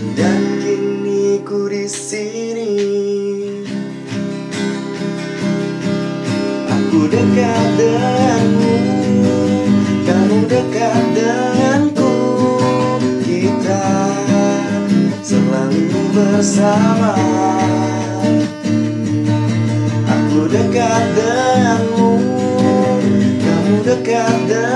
Dan kini ku di sini. Aku dekat denganmu Kamu dekat denganku. Kita selalu bersama. Aku dekat denganmu Kamu dekat denganku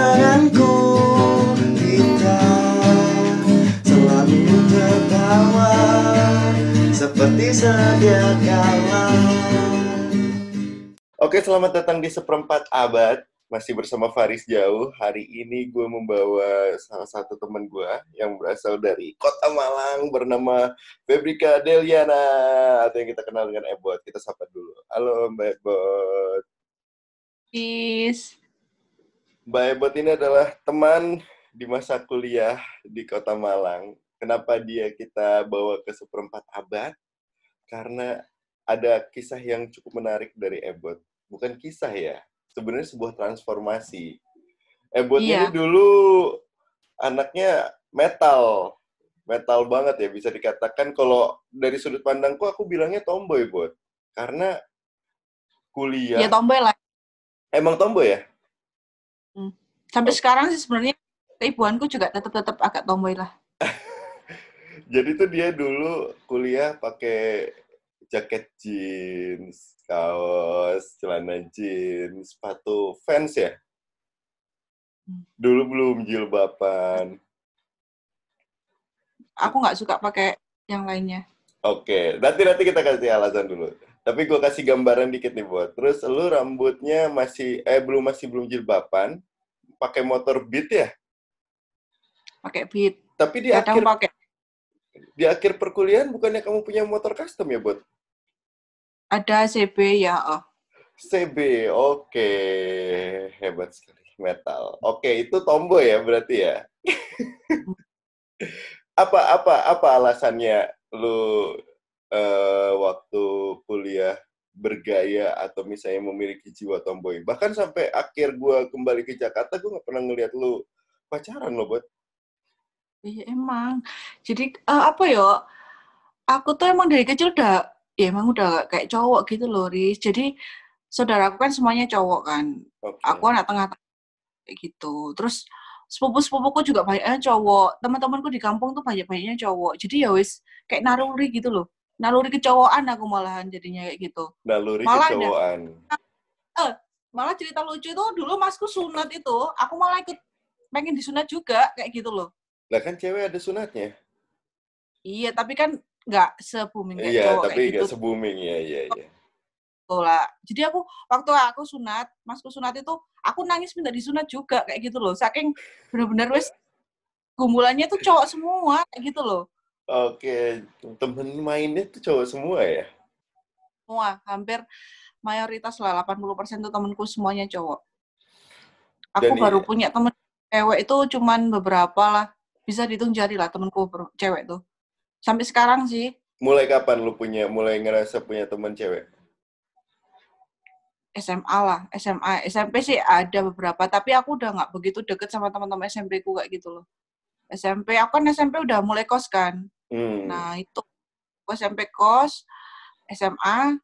Seperti sedia kala Oke, selamat datang di seperempat abad. Masih bersama Faris Jauh. Hari ini gue membawa salah satu teman gue yang berasal dari Kota Malang bernama Febrika Deliana atau yang kita kenal dengan Ebot. Kita sapa dulu. Halo Mbak Ebot. Peace. Mbak Ebot ini adalah teman di masa kuliah di Kota Malang. Kenapa dia kita bawa ke seperempat abad? Karena ada kisah yang cukup menarik dari Ebot. Bukan kisah ya, sebenarnya sebuah transformasi. Ebot ini Iya. dulu anaknya metal. Metal banget ya, bisa dikatakan kalau dari sudut pandangku aku bilangnya tomboy, Bot. Karena kuliah... Ya tomboy lah. Emang tomboy ya? Sampai sekarang sih sebenarnya keibuanku juga tetap-tetap agak tomboy lah. Jadi tuh dia dulu kuliah pakai jaket jeans, kaos, celana jeans, sepatu Vans ya. Hmm. Dulu belum jilbaban. Aku nggak suka pakai yang lainnya. Oke, nanti nanti kita kasih alasan dulu. Tapi gue kasih gambaran dikit nih buat. Terus lu rambutnya masih eh belum masih belum jilbaban, pakai motor Beat ya. Pakai beat. Tapi di Kadang akhir pakai di akhir perkuliahan bukannya kamu punya motor custom ya, Bot? ada CB ya. Oh. CB, oke. Hebat sekali. Metal. Oke, itu tomboy ya berarti ya? apa apa apa alasannya lu eh, waktu kuliah bergaya atau misalnya memiliki jiwa tomboy? Bahkan sampai akhir gua kembali ke Jakarta, gua nggak pernah ngeliat lu pacaran lo, buat. Iya emang. Jadi eh, apa ya? Aku tuh emang dari kecil udah ya emang udah kayak cowok gitu loh, Riz. Jadi saudaraku kan semuanya cowok kan. Oke. Aku anak tengah kayak gitu. Terus sepupu-sepupuku juga banyaknya cowok. Teman-temanku di kampung tuh banyak-banyaknya cowok. Jadi ya wis kayak naruri gitu loh. Naruri kecowokan aku malahan jadinya kayak gitu. naluri malah ada- kecowokan. Malah cerita lucu itu dulu masku sunat itu, aku malah ikut pengen disunat juga kayak gitu loh. Lah kan cewek ada sunatnya. Iya, tapi kan nggak se-booming kayak Iya, cowok tapi kayak gitu se-booming ya, iya, iya. tuh lah. Jadi aku waktu aku sunat, masku sunat itu aku nangis minta disunat juga kayak gitu loh. Saking bener-bener wes gumbulannya tuh cowok semua kayak gitu loh. Oke, temen mainnya tuh cowok semua ya? Semua, hampir mayoritas lah 80% tuh temenku semuanya cowok. Dan Aku baru iya- punya temen cewek itu cuman beberapa lah. Bisa dihitung jari lah temenku cewek tuh. Sampai sekarang sih Mulai kapan lu punya, mulai ngerasa punya teman cewek? SMA lah, SMA, SMP sih ada beberapa, tapi aku udah nggak begitu deket sama teman-teman SMP ku kayak gitu loh. SMP, aku kan SMP udah mulai kos kan. Hmm. Nah itu, aku SMP kos, SMA,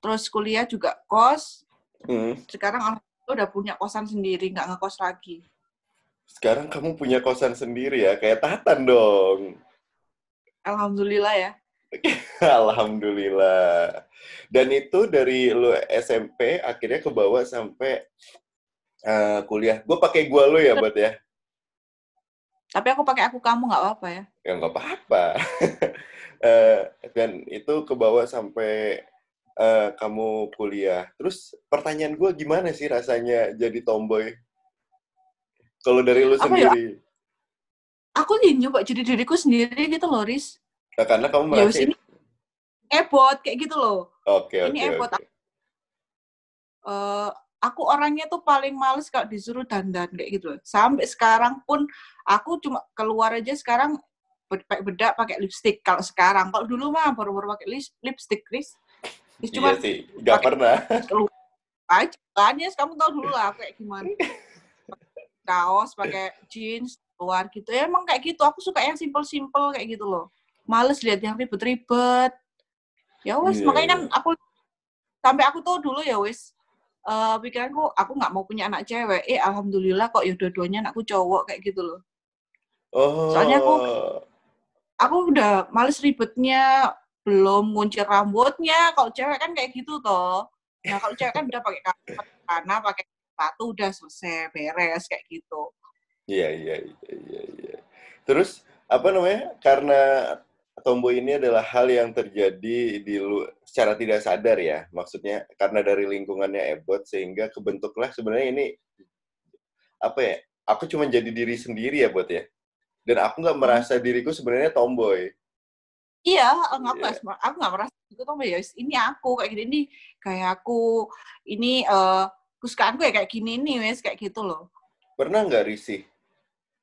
terus kuliah juga kos. Hmm. Sekarang udah punya kosan sendiri, nggak ngekos lagi. Sekarang kamu punya kosan sendiri ya, kayak Tatan dong. Alhamdulillah ya. Alhamdulillah. Dan itu dari lu SMP akhirnya ke bawah sampai eh, kuliah. Gue pakai gua lu ya, buat ya. Tapi aku pakai aku kamu nggak apa-apa ya. Ya nggak apa-apa. Eh, dan itu ke bawah sampai eh, kamu kuliah. Terus pertanyaan gue gimana sih rasanya jadi tomboy? Kalau dari lu Apa ya? sendiri? Aku nih nyoba jadi diriku sendiri gitu loh, Riz. Nah, karena kamu Ya merasa ini ebot kayak gitu loh. Oke, ini oke, ebot oke. eh, aku orangnya tuh paling males kalau disuruh dandan kayak gitu loh. Sampai sekarang pun aku cuma keluar aja sekarang pakai bedak pakai lipstick kalau sekarang. Kalau dulu mah baru-baru pakai lis- lipstick, Chris. Terus cuma Iya sih, pakai- pernah. aja kan ya kamu tahu dulu lah aku kayak gimana. Kaos pakai jeans keluar gitu. Ya emang kayak gitu. Aku suka yang simple-simple kayak gitu loh. males lihat yang ribet-ribet. Ya wes, Iya, makanya kan aku sampai aku tuh dulu ya wes eh pikiranku aku nggak mau punya anak cewek. Eh alhamdulillah kok ya dua-duanya anakku cowok kayak gitu loh. Oh. Soalnya aku- Aku udah males ribetnya, belum nguncir rambutnya. Kalau cewek kan kayak gitu toh. Nah kalau cewek kan udah pakai karena pakai sepatu udah selesai beres kayak gitu. Iya, iya, iya, iya, iya. Terus apa namanya? Karena tomboy ini adalah hal yang terjadi di lu secara tidak sadar ya. Maksudnya karena dari lingkungannya Ebot sehingga kebentuklah sebenarnya ini apa ya? Aku cuma jadi diri sendiri ya, Bot ya. Dan aku nggak merasa diriku sebenarnya tomboy. Iya, aku nggak Iya. sem- aku nggak merasa itu tuh ya ini aku kayak gini nih kayak aku ini eh kesukaanku ya kayak gini nih wes kayak gitu loh. Pernah nggak risih?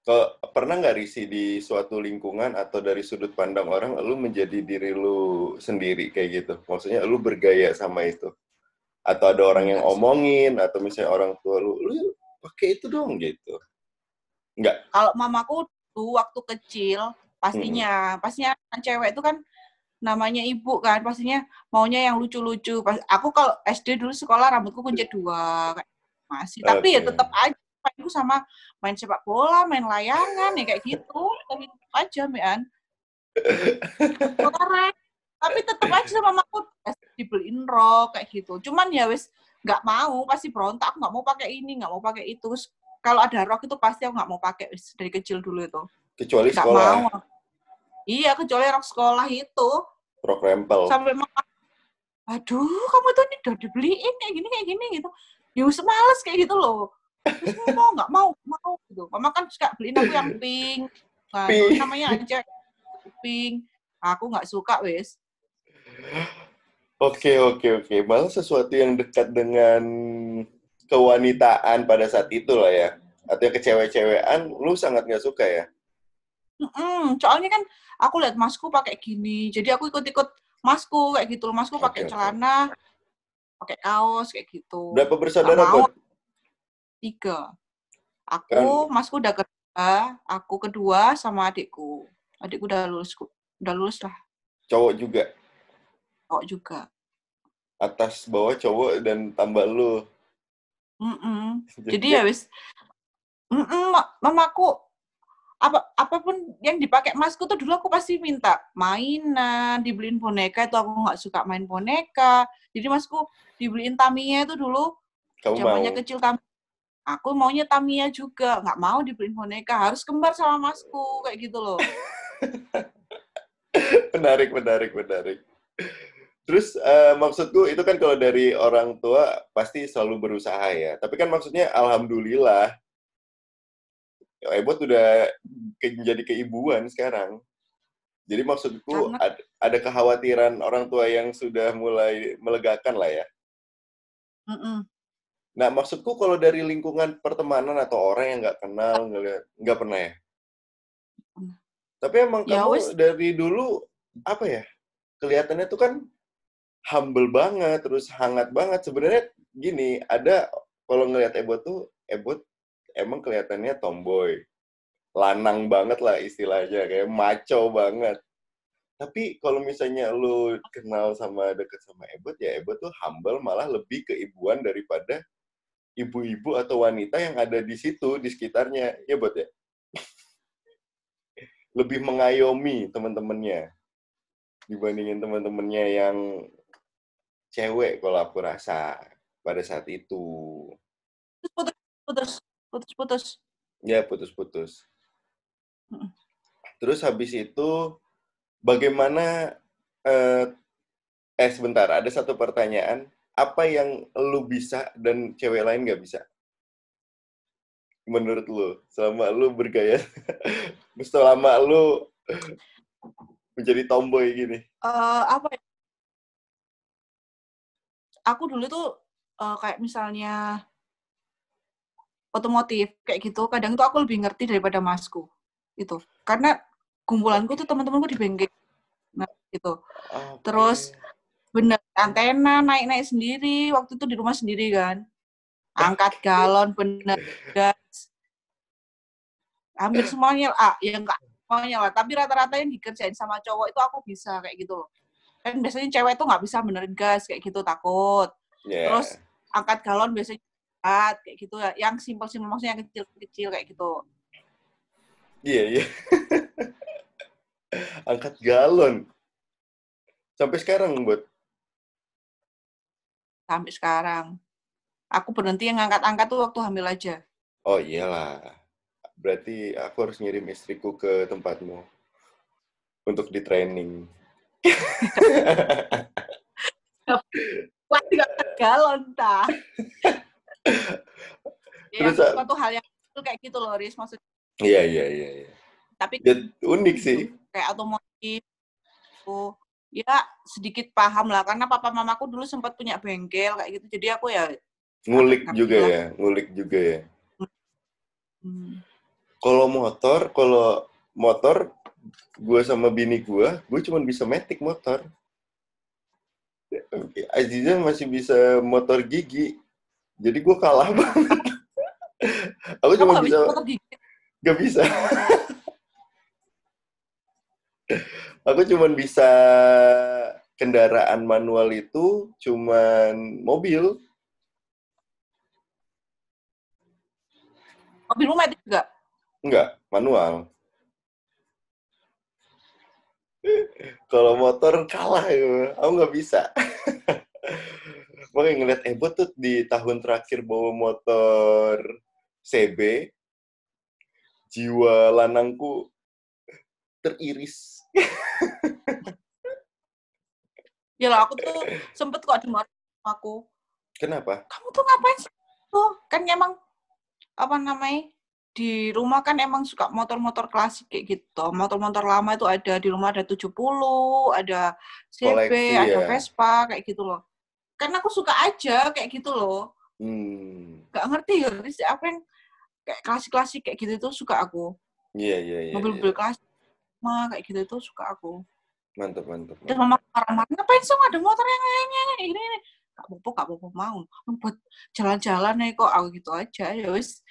Kalau pernah nggak risih di suatu lingkungan atau dari sudut pandang orang, lu menjadi diri lu sendiri kayak gitu? Maksudnya lu bergaya sama itu? Atau ada orang yang omongin, atau misalnya orang tua lu, lu pakai itu dong gitu? Nggak? Kalau mamaku tuh waktu kecil pastinya pastinya anak cewek itu kan namanya ibu kan pastinya maunya yang lucu-lucu. Pas aku kalau SD dulu sekolah rambutku kunci dua kayak masih tapi ya tetap aja aku sama main sepak bola, main layangan ya kayak gitu. Tapi tetap aja, Mian. Tapi tetap aja sama mamaku dibeliin rok kayak gitu. Cuman ya wis nggak mau, pasti berontak. Aku nggak mau pakai ini, nggak mau pakai itu. Kalau ada rok itu pasti aku nggak mau pakai wis dari kecil dulu itu. Kecuali Nggak sekolah, mau. Iya, kecuali rok sekolah itu. rok rempel. Sampai aduh kamu tuh ini udah dibeliin kayak gini, kayak gini gitu. Ya males kayak gitu loh. Terus mau nggak mau, mau gitu. Mama kan suka beliin aku yang pink. Nah, Pink. namanya aja pink. Aku nggak suka wis. Oke, oke, oke. Malah sesuatu yang dekat dengan kewanitaan pada saat itu lah ya. Atau yang kecewe-cewean, lu sangat nggak suka ya? Mm-mm, soalnya kan aku lihat masku pakai gini, jadi aku ikut-ikut masku kayak gitu. Masku Oke, pakai oke. celana, pakai kaos kayak gitu. Berapa bersaudara, mau. Tiga. Aku, masku udah kedua, aku kedua sama adikku. Adikku udah lulus, udah lulus lah, Cowok juga. kok juga. Atas bawah cowok dan tambah lu. Mm-mm. Jadi ya wis, mm-mm, ma- mamaku apa apa pun yang dipakai masku tuh dulu aku pasti minta mainan, dibeliin boneka itu aku nggak suka main boneka. Jadi masku dibeliin Tamiya itu dulu zamannya kecil Tamiya. Aku maunya Tamiya juga, nggak mau dibeliin boneka, harus kembar sama masku kayak gitu loh. menarik, menarik, menarik. Terus eh, maksudku itu kan kalau dari orang tua pasti selalu berusaha ya. Tapi kan maksudnya alhamdulillah Ebot udah ke, jadi keibuan sekarang. Jadi maksudku Karena- ada, ada kekhawatiran orang tua yang sudah mulai melegakan lah ya. Mm-mm. Nah maksudku kalau dari lingkungan pertemanan atau orang yang nggak kenal nggak pernah ya. Tapi emang Ya kamu dari dulu apa ya kelihatannya tuh kan humble banget, terus hangat banget. Sebenarnya gini, ada kalau ngelihat Ebot tuh, Ebot emang kelihatannya tomboy, lanang banget lah istilahnya, kayak maco banget. Tapi kalau misalnya lu kenal sama deket sama Ebot, ya Ebot tuh humble malah lebih keibuan daripada ibu-ibu atau wanita yang ada di situ, di sekitarnya. Ya, Bot ya? Lebih mengayomi teman-temannya dibandingin teman-temannya yang cewek kalau aku rasa pada saat itu. Putus, putus, putus, putus. Ya, putus-putus. Terus habis itu bagaimana eh, eh sebentar, ada satu pertanyaan. Apa yang lu bisa dan cewek lain nggak bisa? Menurut lu, selama lu bergaya, selama lu menjadi tomboy gini. eh apa ya? Aku dulu tuh eh, kayak misalnya otomotif kayak gitu, kadang tuh aku lebih ngerti daripada masku itu. Karena kumpulanku tuh teman-temanku di bengkel. Nah, gitu. Oke. Terus bener antena naik-naik sendiri waktu itu di rumah sendiri kan. Angkat galon bener gas. Hampir semuanya ah ya enggak semuanya lah. Tapi rata-rata yang dikerjain sama cowok itu aku bisa kayak gitu loh. Kan biasanya cewek tuh nggak bisa benerin gas kayak gitu takut. Ya. Terus angkat galon biasanya berat kayak gitu ya. Yang simpel-simpel maksudnya yang kecil-kecil kayak gitu. Iya, iya. Angkat galon. Sampai sekarang, buat. Sampai sekarang. Aku berhenti yang ngangkat-angkat tuh waktu hamil aja. Oh iyalah. Berarti aku harus ngirim istriku ke tempatmu. Untuk di training. Wah, nggak angkat galon, ta. ya, Terus, ah- suatu hal yang kecil kayak gitu loh, Riz. Maksudnya, Iya, iya, iya. iya. tapi Ya, unik sih. kayak otomotif oh ya sedikit paham lah karena papa mamaku dulu sempat punya bengkel kayak gitu jadi aku ya Ngulik juga lah. ya. Ngulik juga ya. hmm, Kalau motor, kalau motor, gue sama bini gue, gue cuma bisa metik motor. Aziza masih bisa motor gigi. Jadi gue kalah banget. Aku kamu cuma bisa, gak bisa. Aku cuma bisa kendaraan manual itu cuman mobil. mobilmu metik juga Enggak, manual. Kalau motor kalah ya, aku nggak bisa. Makanya ngeliat Ebot tuh di tahun terakhir bawa motor CB, jiwa lanangku teriris. ya lah aku tuh sempet kok sama aku Kenapa? kamu tuh ngapain sih tuh kan emang apa namanya di rumah kan emang suka motor-motor klasik kayak gitu motor-motor lama itu ada di rumah ada 70 ada CB Koleksi, ada ya. Vespa kayak gitu loh karena aku suka aja kayak gitu loh Hmm, nggak ngerti ya apa yang kayak klasik-klasik kayak gitu tuh suka aku iya iya iya. mobil-mobil iya. klasik mah kayak gitu tuh suka aku Mantap mantap. terus mantap. mama marah-marah ngapain sih ada motor yang lainnya ini ini gak apa-apa gak apa-apa mau buat jalan-jalan nih kok aku gitu aja ya wis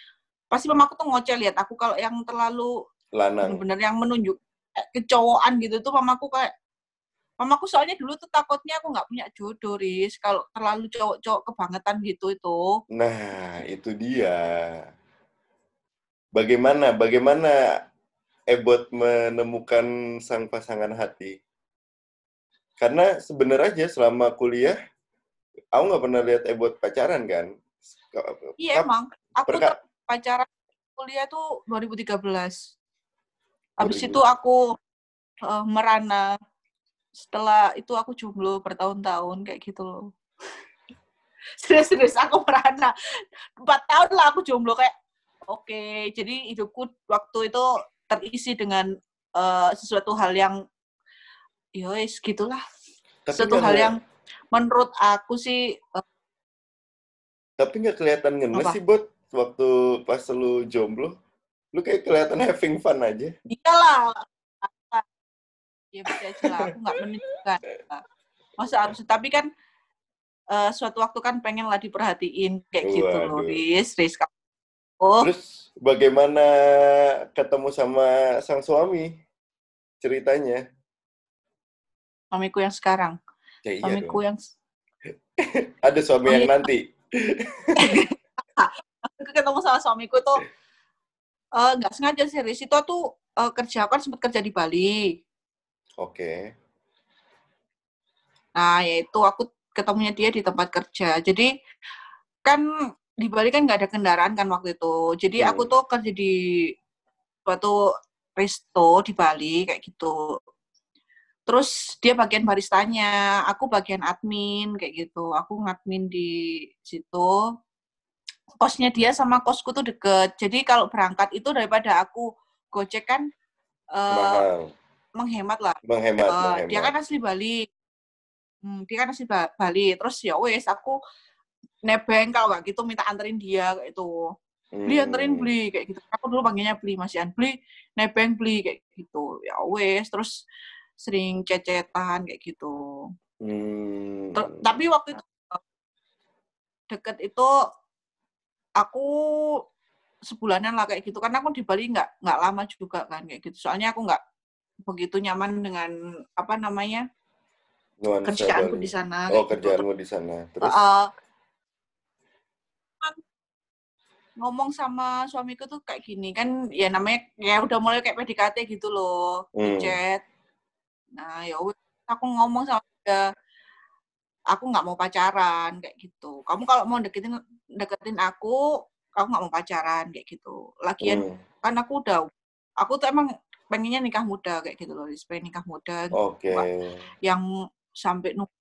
pasti mamaku tuh ngoceh lihat aku kalau yang terlalu Lanang. bener-bener yang menunjuk eh, kecowokan gitu tuh mamaku kayak mamaku soalnya dulu tuh takutnya aku nggak punya jodoh Riz kalau terlalu cowok-cowok kebangetan gitu itu Nah, itu dia. Bagaimana bagaimana Ebot menemukan sang pasangan hati? Karena sebenarnya selama kuliah, aku nggak pernah lihat Ebot pacaran kan? iya Kap- emang aku perka- pacaran kuliah tuh 2013 habis 2000. itu aku eh, merana setelah itu aku jomblo bertahun-tahun kayak gitu loh serius-serius aku merana empat tahun lah aku jomblo kayak oke jadi hidupku waktu itu terisi dengan eh, sesuatu hal yang yowes gitulah Tapi sesuatu hal yang menurut aku sih eh, tapi nggak kelihatan ngenes Apa? sih, Bot, waktu pas lu jomblo. Lu kayak kelihatan having fun aja. iyalah ya bisa aja lah aku nggak menunjukkan masa harus tapi kan eh, suatu waktu kan pengen lah diperhatiin kayak gitu loh Waduh. Riz Riz oh Terus bagaimana ketemu sama sang suami? Ceritanya. suamiku yang sekarang Ya iya suamiku dong. yang Ada suami Oh, yang nanti. aku ketemu sama suamiku tuh eh, nggak sengaja sih Riz itu tuh eh, kerja kan sempat kerja di Bali Oke. Nah, yaitu aku ketemunya dia di tempat kerja. Jadi kan di Bali kan nggak ada kendaraan kan waktu itu. Jadi Hmm. aku tuh kerja di suatu resto di Bali kayak gitu. Terus dia bagian baristanya, aku bagian admin kayak gitu. Aku ngadmin di situ. Kosnya dia sama kosku tuh deket. Jadi kalau berangkat itu daripada aku gojek kan eh, Mahal. Menghemat lah. Menghemat, Eh, menghemat. dia kan asli Bali. Hmm, dia kan asli Ba- Bali. Terus ya wes aku nebeng kalau nggak gitu minta anterin dia kayak itu. Beli anterin Hmm. beli kayak gitu. Aku dulu panggilnya beli masihan beli, nebeng beli kayak gitu. Ya wes terus sering cecetan kayak gitu. Hmm. Ter- tapi waktu itu deket itu aku sebulanan lah kayak gitu karena aku di Bali nggak nggak lama juga kan kayak gitu soalnya aku nggak begitu nyaman dengan apa namanya Nuansa kerjaanku di sana Oh, gitu. kerjaanmu di sana. Terus? Uh, ngomong sama suamiku tuh kayak gini kan ya namanya ya udah mulai kayak PDKT gitu loh Hmm. chat nah ya aku ngomong sama dia aku nggak mau pacaran kayak gitu. Kamu kalau mau deketin deketin aku aku nggak mau pacaran kayak gitu. Lagian hmm, kan aku udah aku tuh emang pengennya nikah muda kayak gitu loh pengen nikah muda oke. yang sampai nunggu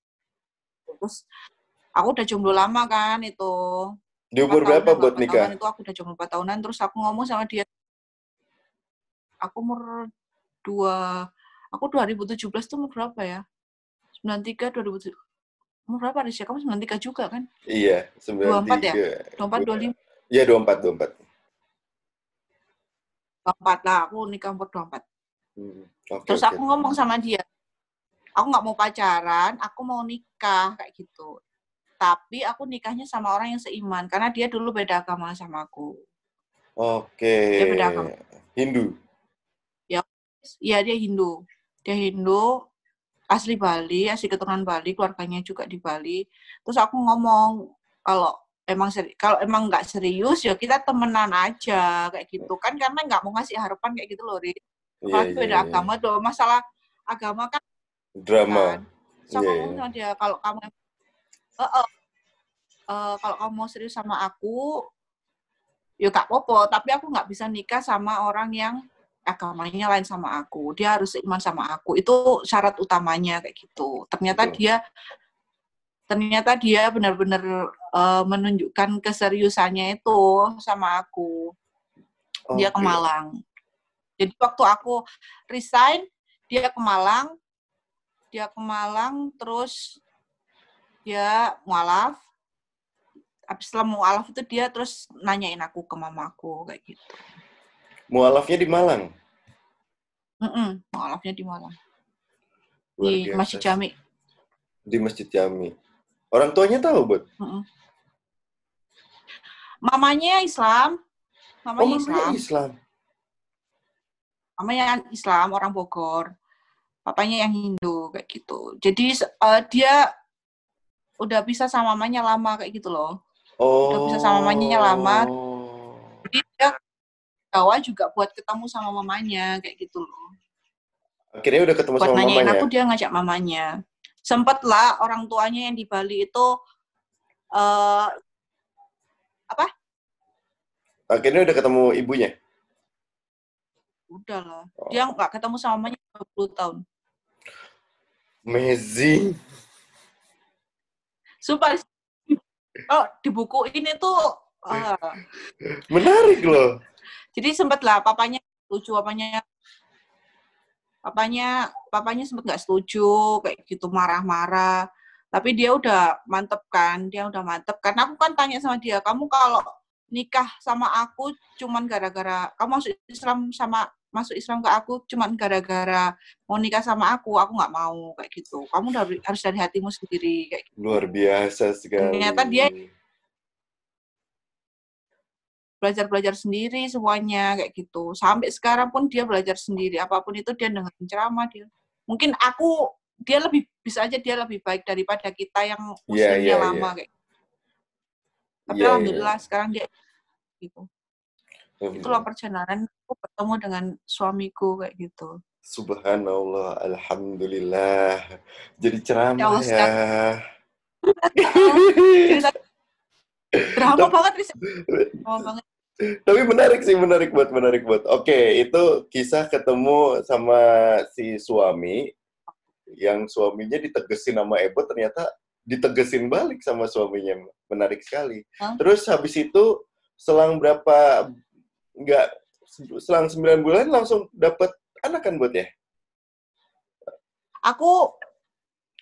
terus aku udah jomblo lama kan itu Di umur Empat berapa tahunan, buat empat nikah? itu aku udah jomblo 4 tahunan terus aku ngomong sama dia aku umur dua aku 2017 tuh umur berapa ya 93 2007 umur berapa Risya kamu 93 juga kan Iya, 24 ya? 93. 24 25 Iya, 24, 24. 24 lah aku nikah umur 24 Hmm, Oke, terus aku ngomong sama dia aku nggak mau pacaran aku mau nikah kayak gitu tapi aku nikahnya sama orang yang seiman karena dia dulu beda agama sama aku Oke. Dia beda agama. Hindu. Iya dia Hindu. Dia Hindu, asli Bali, asli keturunan Bali, keluarganya juga di Bali. Terus aku ngomong kalau emang seri, kalau emang nggak serius ya kita temenan aja kayak gitu kan karena nggak mau ngasih harapan kayak gitu loh, Ri. Iya, Kalau iya, beda iya. agama tuh masalah agama kan. Drama. So, Iya, aku ngomong iya. sama dia kalau kamu Eh, eh, eh, kalau kamu mau serius sama aku, ya gak apa-apa. Tapi aku nggak bisa nikah sama orang yang agamanya lain sama aku. Dia harus seiman sama aku. Itu syarat utamanya kayak gitu. Ternyata Betul. dia ternyata dia benar-benar eh, menunjukkan keseriusannya itu sama aku. Dia ke. Malang. Jadi waktu aku resign, dia ke Malang. Dia ke Malang terus dia mualaf. Habis setelah mualaf itu dia terus nanyain aku ke mamaku kayak gitu. Mualafnya di Malang. Mm mualafnya di Malang. Luar Di biasa Masjid. Jami. Di Masjid Jami. Orang tuanya tahu, Bud? Mamanya Islam. Oh, Mamanya mamanya Islam. Islam. Mamanya Islam, orang Bogor. Papanya yang Hindu kayak gitu. Jadi eh, dia udah bisa sama mamanya lama kayak gitu loh. Oh. bisa sama mamanya lama. Jadi dia Jawa juga buat ketemu sama mamanya kayak gitu loh. Akhirnya udah ketemu Buat sama nanyain mamanya. aku dia ngajak mamanya. Sempet lah orang tuanya yang di Bali itu eh Akhirnya udah ketemu ibunya. udah lah. Oh. Dia nggak ketemu sama mamanya 20 tahun. Amazing. Sumpah oh di buku ini tuh ah, Menarik loh. jadi sempet lah papanya setuju papanya papanya papanya sempet nggak setuju kayak gitu marah-marah tapi dia udah mantep kan dia udah mantep karena aku kan tanya sama dia kamu kalau nikah sama aku cuman gara-gara kamu masuk Islam sama masuk Islam ke aku cuman gara-gara mau nikah sama aku aku nggak mau kayak gitu kamu udah harus dari hatimu sendiri kayak gitu. Luar biasa sekali. Ternyata dia- belajar-belajar sendiri semuanya kayak gitu. Sampai sekarang pun dia belajar sendiri. Apa pun itu dia dengerin ceramah dia. Mungkin aku dia lebih bisa aja dia lebih baik daripada kita yang Iya, iya, lama kayak. Tapi Iya, alhamdulillah sekarang dia gitu. iya. Itulah perjalanan aku bertemu dengan suamiku kayak gitu. Subhanallah, alhamdulillah. Jadi Ya ceramah Allah, ya. Drama banget Ris. Drama banget. Tapi menarik sih, menarik buat, menarik buat. Oke, itu kisah ketemu sama si suami, yang suaminya ditegesin sama Ebo, ternyata ditegesin balik sama suaminya. Menarik sekali. Hah? Terus habis itu, selang berapa, nggak, selang 9 bulan langsung dapat anak kan buat ya? Aku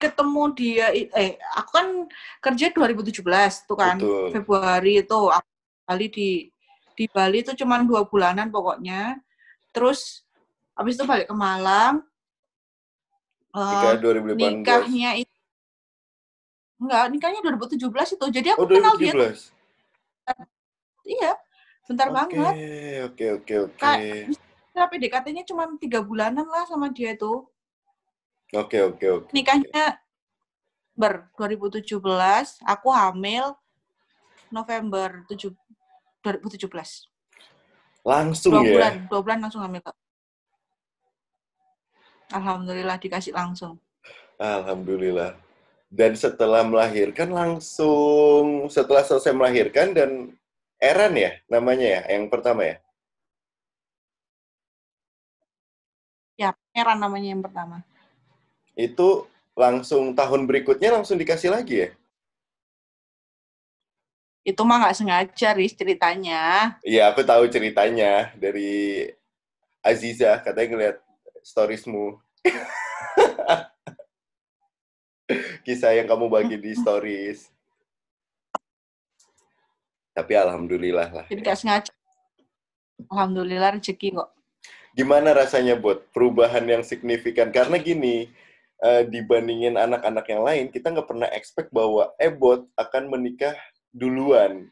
ketemu dia eh aku kan kerja 2017 tuh kan. Betul. Februari itu aku Bali di di Bali itu cuma dua bulanan pokoknya. Terus habis itu balik ke Malang. Eh, Nikah 2018. nikahnya itu enggak, nikahnya 2017 itu. Jadi aku Oh, kenal dia 2017. iya. bentar Oke, banget. oke, oke, oke. Kayak tapi PDKT-nya cuma tiga bulanan lah sama dia itu. Oke, oke, oke. Nikahnya ber 2017, aku hamil November 7 2017. Langsung Dua ya. bulan, dua bulan langsung hamil kak. Alhamdulillah dikasih langsung. Alhamdulillah. Dan setelah melahirkan langsung setelah selesai melahirkan dan Eran ya namanya ya yang pertama ya. Ya, Pangeran namanya yang pertama. Itu langsung tahun berikutnya langsung dikasih lagi ya. Itu mah nggak sengaja, Riz, ceritanya. Iya, aku tahu ceritanya dari Aziza katanya ngeliat storiesmu. Kisah yang kamu bagi di stories. Tapi alhamdulillah lah. Jadi nggak sengaja. Alhamdulillah rezeki kok. Gimana rasanya buat perubahan yang signifikan? Karena gini, eh, dibandingin anak-anak yang lain, kita nggak pernah expect bahwa Ebot akan menikah duluan.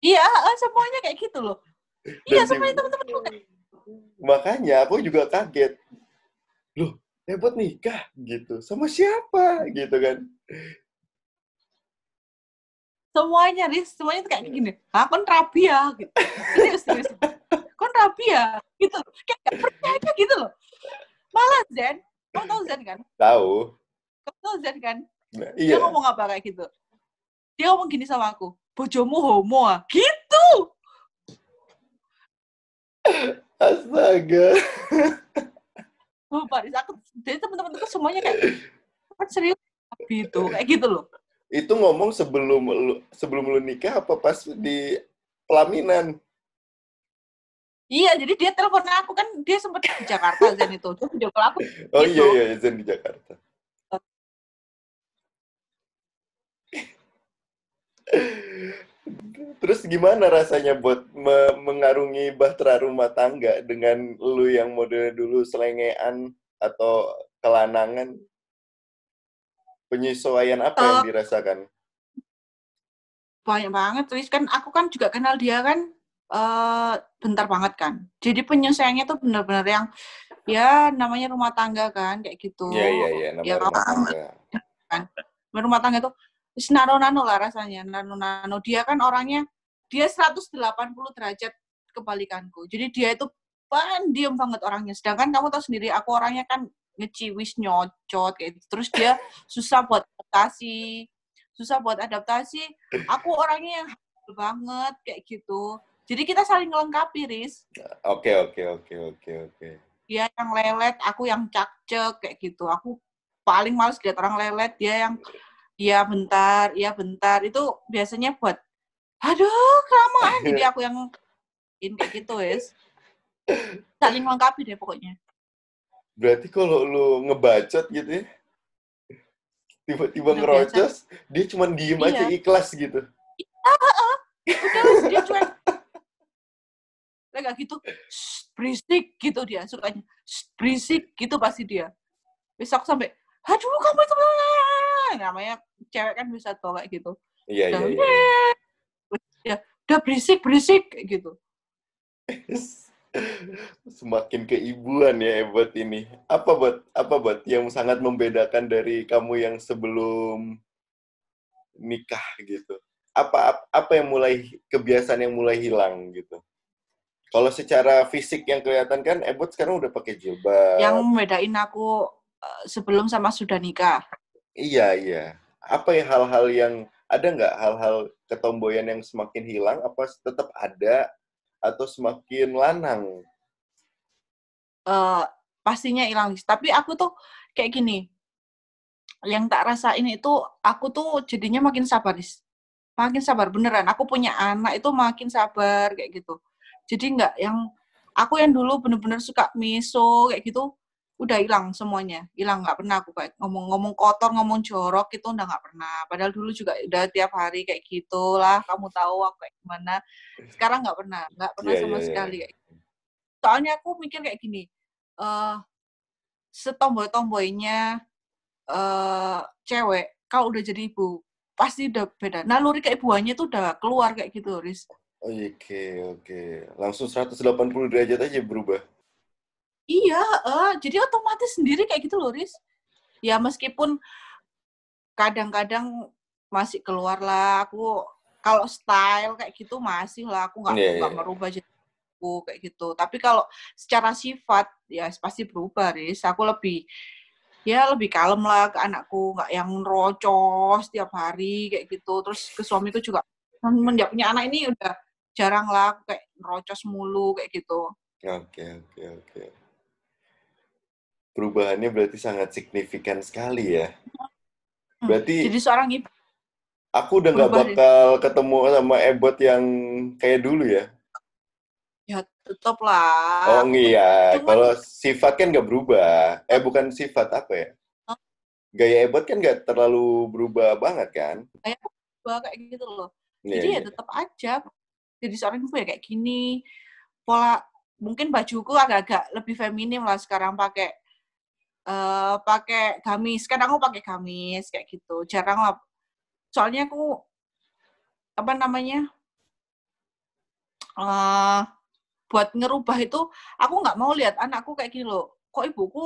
Iya, eh, semuanya kayak gitu loh. Iya, semuanya teman-teman juga. Makanya aku juga kaget. Loh, Ebot nikah gitu. Sama siapa? Gitu kan. Semuanya, Riz. Semuanya tuh kayak gini. Ah, kon rabi ya? Gitu. Serius, serius. Kon rabi ya? Gitu. Kayak gak percaya gitu loh. Malah Zen. Kamu tahu Zen kan? Tahu. Kamu tahu Zen kan? Nah, Dia iya. ngomong apa kayak gitu? Dia ngomong gini sama aku. Bojomu homo ah. Gitu. Astaga. Oh, Pak Riz, aku, jadi teman-teman itu semuanya kayak, serius? Gitu. Kayak gitu loh. Itu ngomong sebelum lu, sebelum lu nikah apa pas di pelaminan? Iya, jadi dia telepon aku kan dia sempat di Jakarta Zen itu. Dia video call aku. Oh Gitu. iya iya Zen di Jakarta. Terus gimana rasanya buat me- mengarungi bahtera rumah tangga dengan lu yang modelnya dulu selengean atau kelanangan? Penyesuaian apa yang Eh, dirasakan? banyak banget Riz kan aku kan juga kenal dia kan eh bentar banget kan. Jadi penyesuaiannya tuh benar-benar yang ya namanya rumah tangga kan kayak gitu. Iya iya iya ya namanya rumah kamu tangga. rumah tangga tuh wis nano-nano lah rasanya nano-nano. Dia kan orangnya dia 180 derajat kebalikanku. Jadi dia itu pendiam banget orangnya. Sedangkan kamu tahu sendiri aku orangnya kan ngeciwis nyocot kayak gitu. terus dia susah buat adaptasi susah buat adaptasi. Aku orangnya yang banget kayak gitu jadi kita saling melengkapi Riz. Oke oke oke oke oke. dia yang lelet aku yang cakcek kayak gitu. Aku paling males lihat orang lelet. Dia yang iya bentar iya bentar. Itu biasanya buat aduh kelamaan. Jadi aku yang in kayak gitu wes saling melengkapi deh pokoknya. Berarti kalau lu ngebacot gitu ya, tiba-tiba Udah ngerocos, dia cuma diem aja Iya. ikhlas gitu. udah wes dia cuek Nggak gitu "Shh, berisik gitu dia sukanya "Shh, berisik gitu pasti dia besok sampai aduh kamu itu namanya cewek kan bisa tuh kayak gitu Iya iya iya. ya udah berisik berisik gitu Semakin keibuan ya buat ini. Apa buat apa buat yang sangat membedakan dari kamu yang sebelum nikah gitu? Apa ap- apa yang mulai kebiasaan yang mulai hilang gitu? Kalau secara fisik yang kelihatan kan Ebot sekarang udah pakai jilbab. yang membedain aku eh, sebelum sama sudah nikah Iya, iya. Apa ya hal-hal yang ada nggak hal-hal ketomboyan yang semakin hilang? Apa tetap ada atau semakin lanang? eh, pastinya hilang tapi aku tuh kayak gini yang tak rasain itu aku tuh jadinya makin sabar makin sabar beneran aku punya anak itu makin sabar kayak gitu jadi nggak yang aku yang dulu bener-bener suka miso kayak gitu udah hilang semuanya. Hilang nggak pernah aku kayak ngomong-ngomong kotor ngomong jorok itu udah nggak pernah. Padahal dulu juga udah tiap hari kayak gitulah kamu tahu aku kayak gimana. Sekarang nggak pernah nggak pernah Iya, sama iya, iya. sekali kayak gitu. soalnya aku mikir kayak gini eh setomboy-tomboynya eh cewek kalau udah jadi ibu pasti udah beda. Naluri keibuannya tuh udah keluar kayak gitu Riz Oke, oke. Langsung 180 derajat aja berubah. Iya, eh, jadi otomatis sendiri kayak gitu loh, Riz. Ya meskipun kadang-kadang masih keluar lah, aku kalau style kayak gitu masih lah, aku nggak nggak iya. merubah jadi aku kayak gitu. Tapi kalau secara sifat ya pasti berubah, Riz. Aku lebih ya lebih kalem lah ke anakku, nggak yang rocos tiap hari kayak gitu. Terus ke suamiku juga semenjak punya anak ini udah jarang lah aku kayak rocos mulu kayak gitu. Oke, oke, oke. Perubahannya berarti sangat signifikan sekali ya. Hmm, Berarti Jadi seorang ibu aku udah nggak berubah deh. bakal ketemu sama Ebot yang kayak dulu ya. ya tetap lah. Oh iya, Cuman- kalau sifat kan nggak berubah. Eh bukan sifat apa ya? Gaya Ebot kan nggak terlalu berubah banget kan? Bah, kayak gitu loh. Iya, Jadi iya. ya tetap aja. Jadi seorang ibu ya kayak gini. Pola mungkin bajuku agak-agak lebih feminim lah sekarang pakai eh pakai gamis. Kan aku pakai gamis kayak gitu. Jarang lah. Soalnya aku apa namanya? eh buat ngerubah itu aku nggak mau lihat anakku kayak gini loh. Kok ibuku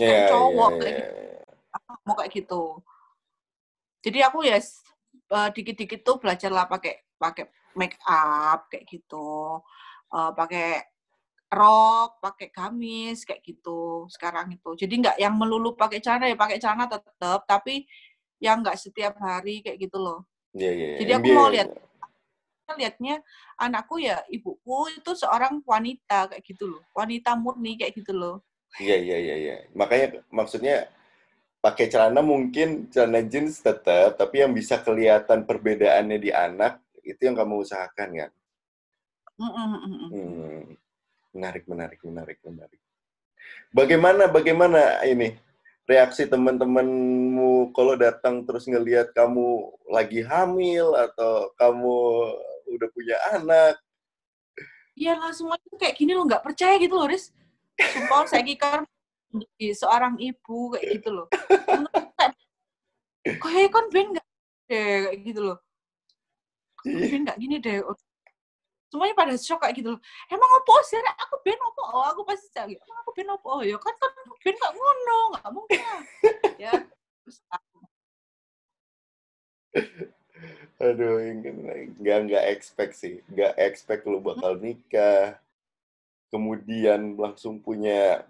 Iya, cowok iya, kayak iya, gitu. iya. mau kayak gitu. Jadi aku ya s- eh, dikit-dikit tuh belajar lah pakai pakai make up kayak gitu, Eh, pakai rok, pakai gamis kayak gitu sekarang itu. Jadi nggak yang melulu pakai celana ya pakai celana tetap, tapi yang nggak setiap hari kayak gitu loh. Iya, iya. Jadi aku MBA. mau lihat lihatnya anakku ya ibuku itu seorang wanita kayak gitu loh, wanita murni kayak gitu loh. Iya, iya, iya, iya. Makanya maksudnya pakai celana mungkin celana jeans tetap, tapi yang bisa kelihatan perbedaannya di anak itu yang kamu usahakan kan? Mm, mm, mm, mm. Hmm. Menarik, menarik, menarik, menarik. Bagaimana, bagaimana ini reaksi teman-temanmu kalau datang terus ngelihat kamu lagi hamil atau kamu udah punya anak? Iya lah semuanya tuh kayak gini loh nggak percaya gitu loh Riz. Sumpah saya kan menjadi seorang ibu kayak gitu loh. Kayak kayak kan Ben nggak kayak gitu loh. Ben nggak gini deh. Semuanya pada shock kayak gitu loh. Emang apa sih? Aku Ben apa? Oh aku pasti cari. Emang aku Ben apa? Oh ya kan kan Ben nggak ngono nggak mungkin. Ya terus aku, Aduh, nggak nggak expect sih, nggak expect lu bakal nikah, kemudian langsung punya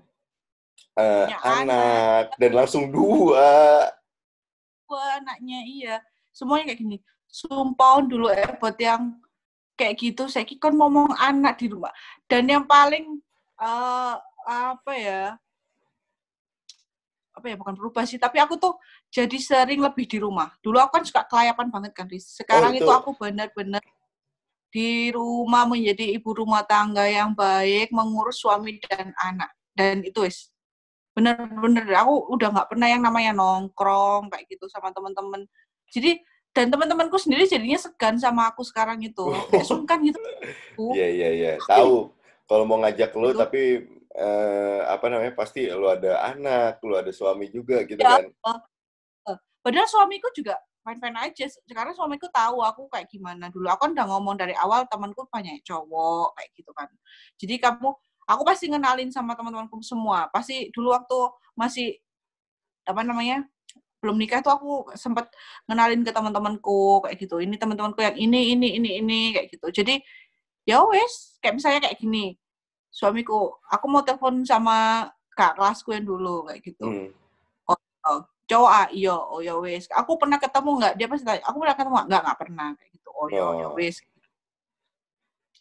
eh, Punya anak dan langsung dua. wah anaknya iya. Semuanya kayak gini. Sumpah dulu ebot yang kayak gitu. Saya kan ngomong anak di rumah. Dan yang paling eh, apa ya apa ya bukan berubah sih. Tapi aku tuh jadi sering lebih di rumah. Dulu aku kan suka kelayapan banget kan Riz. sekarang itu. itu aku benar-benar di rumah menjadi ibu rumah tangga yang baik mengurus suami dan anak. Dan itu wis bener-bener aku udah nggak pernah yang namanya nongkrong kayak gitu sama teman-teman. Jadi dan teman-temanku sendiri jadinya segan sama aku sekarang itu kayak sungkan gitu Iya iya iya, tahu kalau mau ngajak lu Gitu. tapi eh, apa namanya pasti lu ada anak, lu ada suami juga gitu Ya. kan? Padahal suamiku juga fine-fine aja. Sekarang suamiku tahu aku kayak gimana dulu. Aku kan udah ngomong dari awal temanku banyak cowok kayak gitu kan. Jadi kamu, aku pasti ngenalin sama teman-temanku semua. Pasti dulu waktu masih apa namanya belum nikah tuh aku sempat ngenalin ke teman-temanku kayak gitu. Ini teman-temanku yang ini, ini, ini, ini kayak gitu. Jadi ya wes, kayak misalnya kayak gini. Suamiku, aku mau telepon sama kak kelasku yang dulu kayak gitu Hmm. cowok ah iya oh ya wes aku pernah ketemu nggak dia pasti tanya aku pernah ketemu nggak nggak pernah kayak gitu oh ya ya Oh. wes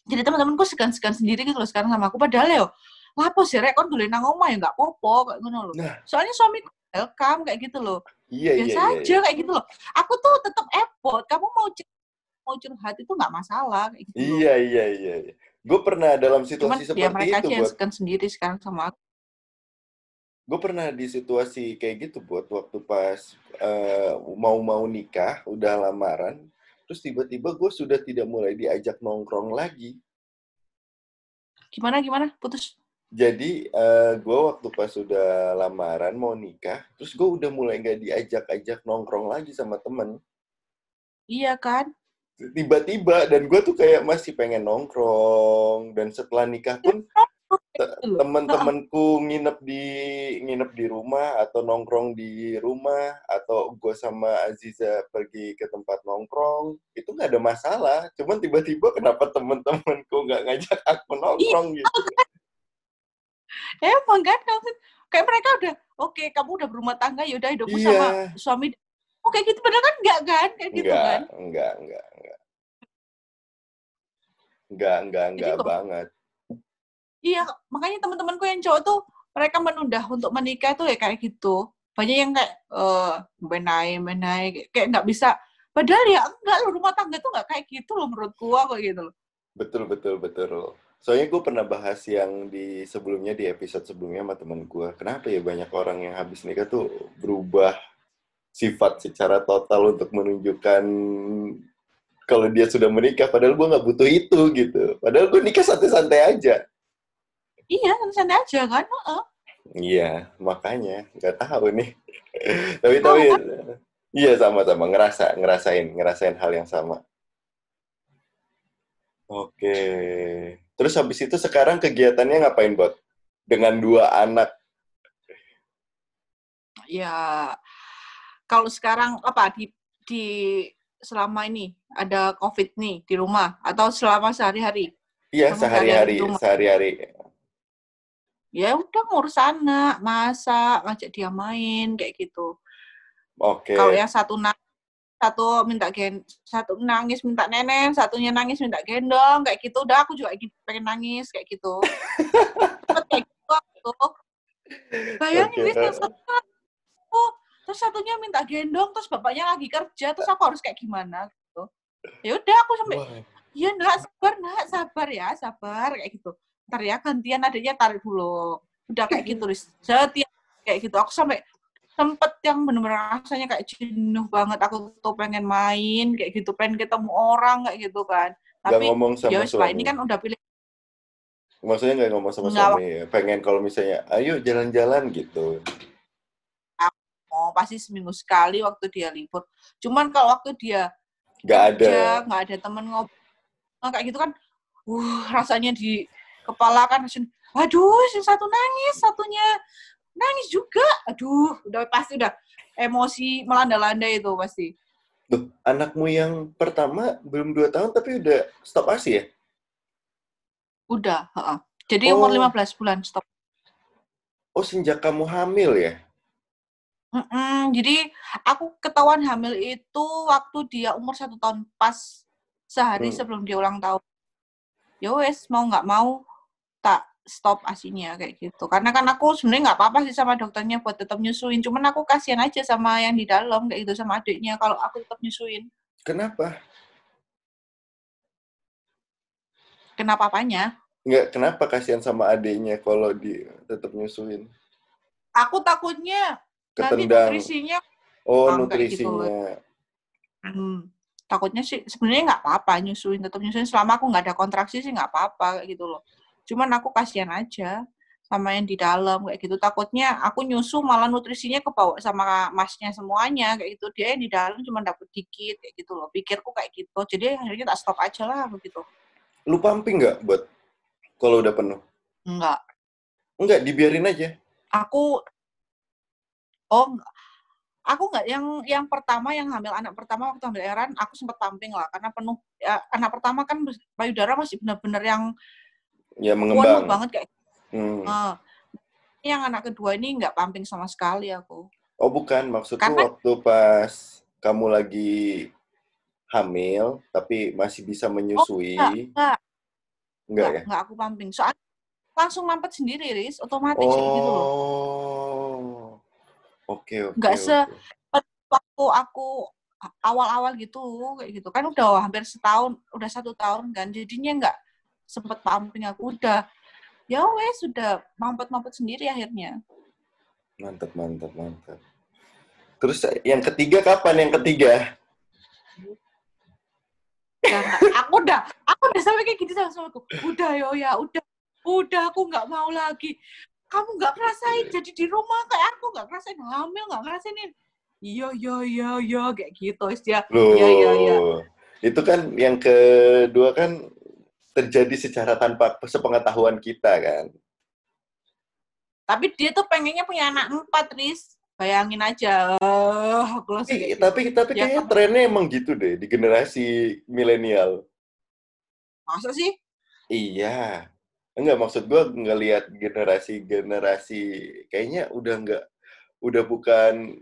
jadi teman-temanku segan-segan sendiri gitu loh sekarang sama aku padahal ya lapo sih rek kon dulu nang omah ya nggak popo kayak gitu loh Nah. soalnya suamiku welcome kayak gitu loh Iya iya biasa iya. aja kayak gitu loh aku tuh tetap effort kamu mau cur- mau curhat itu nggak masalah kayak gitu. Iya iya iya. iya. Gue pernah dalam cuman situasi ya seperti mereka itu buat segan sendiri sekarang sama aku gue pernah di situasi kayak gitu buat waktu pas eh, mau-mau nikah, udah lamaran, terus tiba-tiba gue sudah tidak mulai diajak nongkrong lagi. gimana gimana putus Jadi eh, gue waktu pas sudah lamaran mau nikah, terus gue udah mulai nggak diajak-ajak nongkrong lagi sama temen. iya kan? Tiba-tiba dan gue tuh kayak masih pengen nongkrong dan setelah nikah pun te- temen-temenku nginep di nginep di rumah atau nongkrong di rumah atau gue sama Aziza pergi ke tempat nongkrong itu nggak ada masalah. Cuman tiba-tiba kenapa temen-temenku nggak ngajak aku nongkrong gitu emang kan kayak mereka udah oke kamu udah berumah tangga ya udah hidupmu Iya. sama suami oke gitu. Padahal kan enggak kan? Kayak gitu enggak kan? enggak enggak enggak enggak enggak enggak kok- banget. Iya makanya teman-temanku yang cowok tuh mereka menunda untuk menikah tuh ya kayak gitu. Banyak yang kayak eh menai menai kayak- nggak bisa. Padahal ya enggak loh rumah tangga tuh nggak kayak gitu loh menurut gua kayak gitu loh. Betul, betul, betul. Soalnya gue pernah bahas yang di sebelumnya, di episode sebelumnya sama temen gue. Kenapa ya banyak orang yang habis nikah tuh berubah sifat secara total untuk menunjukkan kalau dia sudah menikah. Padahal gue nggak butuh itu gitu. Padahal gue nikah santai-santai aja. iya santai aja kan Heeh. Iya, makanya nggak tahu nih. tapi Tahu tapi kan? iya sama-sama ngerasa ngerasain ngerasain hal yang sama. Oke. Terus habis itu sekarang kegiatannya ngapain, Bot? Dengan dua anak. ya kalau sekarang apa di di selama ini ada covid nih di rumah atau selama sehari-hari Iya, sehari-hari, sehari-hari ya udah ngurus anak masak ngajak dia main kayak gitu Oke. kalau yang satu nangis satu minta gen satu nangis minta nenek satunya nangis minta gendong kayak gitu udah aku juga gitu, pengen nangis kayak gitu kayak gitu aku. bayangin Oke. Wis, oh, terus satunya minta gendong terus bapaknya lagi kerja terus aku harus kayak gimana gitu ya udah aku sampai Iya nak sabar nak sabar ya sabar kayak gitu. Ntar ya gantian adiknya tarik dulu. Udah kayak gitu. Setiap kayak gitu aku sampai sempet yang bener-bener rasanya kayak jenuh banget aku tuh pengen main kayak gitu pengen ketemu orang kayak gitu kan tapi ngomong sama ya suami. ini kan udah pilih Maksudnya nggak ngomong sama Nggak. suami ya? Pengen kalau misalnya, ayo jalan-jalan gitu. oh pasti seminggu sekali waktu dia libur cuman kalau waktu dia Nggak ada. nggak ada temen ngobrol Nah, kayak gitu kan uh rasanya di kepala kan waduh yang satu nangis satunya nangis juga aduh udah pasti udah emosi melanda-landa itu pasti Loh, anakmu yang pertama belum dua tahun tapi udah stop ASI ya? udah heeh. jadi umur Oh. 15 bulan stop Oh, sejak kamu hamil ya? Mm-mm, jadi aku ketahuan hamil itu waktu dia umur satu tahun pas sehari Hmm. sebelum dia ulang tahun. Ya wes mau nggak mau tak stop asinya kayak gitu. Karena kan aku sebenarnya nggak apa-apa sih sama dokternya buat tetap nyusuin. Cuman aku kasihan aja sama yang di dalam kayak gitu sama adiknya kalau aku tetap nyusuin. Kenapa? Kenapa apanya? Nggak, kenapa kasihan sama adiknya kalau di tetap nyusuin? Aku takutnya nanti Ketendang. nutrisinya Oh, kayak gitu. nutrisinya. Hmm, takutnya sih sebenarnya nggak apa-apa nyusuin tetap nyusuin selama aku nggak ada kontraksi sih nggak apa-apa gitu loh cuman aku kasihan aja sama yang di dalam kayak gitu. Takutnya aku nyusu malah nutrisinya kebawa sama masnya semuanya kayak gitu. Dia yang di dalam cuma dapet dikit kayak gitu loh. Pikirku kayak gitu. Jadi akhirnya tak stop aja lah begitu Lu pumping nggak buat kalau udah penuh? enggak Enggak, dibiarin aja. aku oh enggak. aku nggak yang yang pertama yang hamil anak pertama waktu hamil Eran aku sempat pumping lah. Karena penuh ya, anak pertama kan payudara masih benar-benar yang Ya mengembang. banget kayak Hmm. eh, yang anak kedua ini nggak pumping sama sekali aku Oh, bukan. Maksudku Karena- waktu pas kamu lagi hamil tapi masih bisa menyusui. Oh, enggak enggak Enggak ya? enggak aku pumping soalnya langsung mampet sendiri Riz otomatis kayak gitu loh Oh. Oke, oke. Nggak se- oke. waktu aku awal-awal gitu kayak gitu kan udah hampir setahun udah satu tahun kan jadinya nggak sempet pumping aku udah ya wes sudah mampet-mampet sendiri akhirnya Mantap, mantap, mantap. Terus yang ketiga kapan yang ketiga? ya, nggak- aku udah aku udah sampai kayak gitu sama suamiku udah yo ya udah udah aku nggak mau lagi kamu nggak ngerasain jadi di rumah kayak aku nggak ngerasain hamil nggak ngerasain ini iya iya iya iya kayak gitu Loh. Iya, iya, iya. Itu kan yang kedua kan terjadi secara tanpa sepengetahuan kita kan. Tapi dia tuh pengennya punya anak empat, Riz. Bayangin aja. Langsung Tapi, gitu. tapi tapi Ya, kayaknya kan? trennya emang gitu deh di generasi milenial. Masa sih? Iya. Enggak maksud gua ngelihat generasi-generasi kayaknya udah enggak udah bukan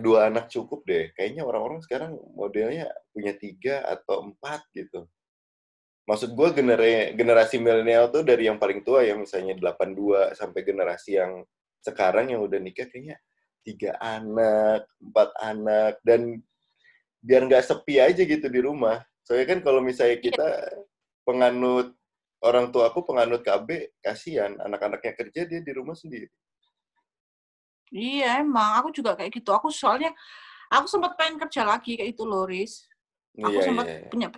dua anak cukup deh. Kayaknya orang-orang sekarang modelnya punya tiga atau empat gitu. Maksud gua genera- generasi milenial tuh dari yang paling tua ya misalnya 82 sampai generasi yang sekarang yang udah nikah kayaknya tiga anak, empat anak dan biar nggak sepi aja gitu di rumah. Soalnya kan kalau misalnya kita penganut orang tua aku penganut KB, kasihan anak-anaknya kerja dia di rumah sendiri. Iya, emang. Aku juga kayak gitu. Aku soalnya, aku sempat pengen kerja lagi kayak itu loh, Riz. Aku Iya, sempat iya, iya. punya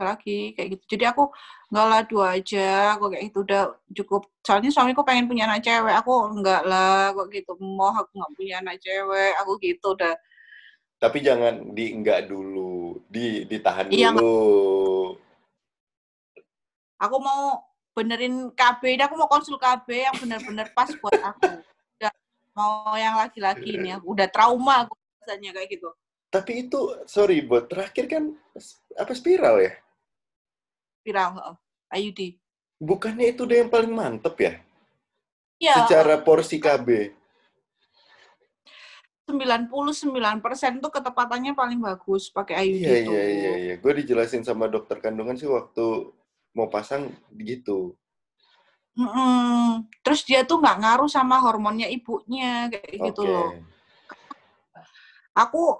lagi kayak gitu. Jadi aku enggak lah dua aja, kok kayak gitu udah cukup. Soalnya suamiku pengen punya anak cewek, aku enggak lah, kok gitu. Mau aku nggak punya anak cewek, aku gitu udah. Tapi jangan di enggak dulu, di ditahan Iya, dulu. Aku mau benerin KB, aku mau konsul KB yang bener-bener pas buat aku. Udah mau yang laki-laki ini, aku udah trauma aku rasanya kayak gitu. Tapi itu sorry buat terakhir kan apa spiral ya? Viral. IUD. Bukannya itu deh yang paling mantep ya? Iya, Secara porsi KB. 99% tuh ketepatannya paling bagus pakai IUD Iya, tuh. iya, iya, iya. Gue dijelasin sama dokter kandungan sih waktu mau pasang gitu. Mm-mm. Terus dia tuh nggak ngaruh sama hormonnya ibunya kayak gitu Oke. loh. Aku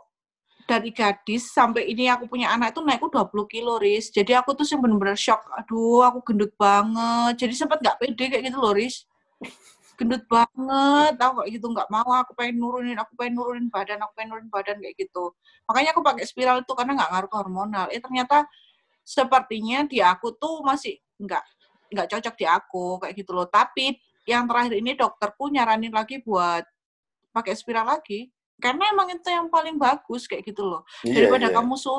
dari gadis sampai ini aku punya anak itu naikku 20 kilo, Riz. Jadi aku tuh sih bener-bener shock. Aduh, aku gendut banget. Jadi sempat nggak pede kayak gitu loh, Riz. Gendut banget, tahu kayak gitu nggak mau. Aku pengen nurunin, aku pengen nurunin badan, aku pengen nurunin badan kayak gitu. Makanya aku pakai spiral itu karena nggak ngaruh ke hormonal. Eh ternyata sepertinya di aku tuh masih nggak nggak cocok di aku kayak gitu loh. Tapi yang terakhir ini dokterku nyaranin lagi buat pakai spiral lagi karena emang itu yang paling bagus kayak gitu loh Iya, daripada iya. kamu su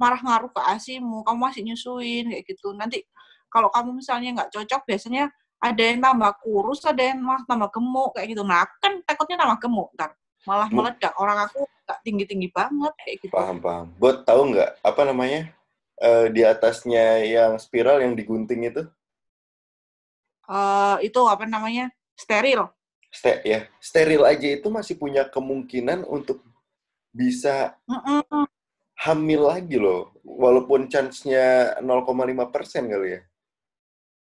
marah ngaruh ke asimu kamu masih nyusuin kayak gitu nanti kalau kamu misalnya nggak cocok biasanya ada yang tambah kurus ada yang malah tambah gemuk kayak gitu nah kan takutnya tambah gemuk ntar malah Mu- meledak orang aku nggak tinggi tinggi banget kayak gitu Paham, paham. Buat tahu nggak apa namanya? Eh, di atasnya yang spiral yang digunting itu? Eh, itu apa namanya steril Ste ya, steril aja itu masih punya kemungkinan untuk bisa hamil lagi loh. Walaupun chance-nya 0,5% kali ya.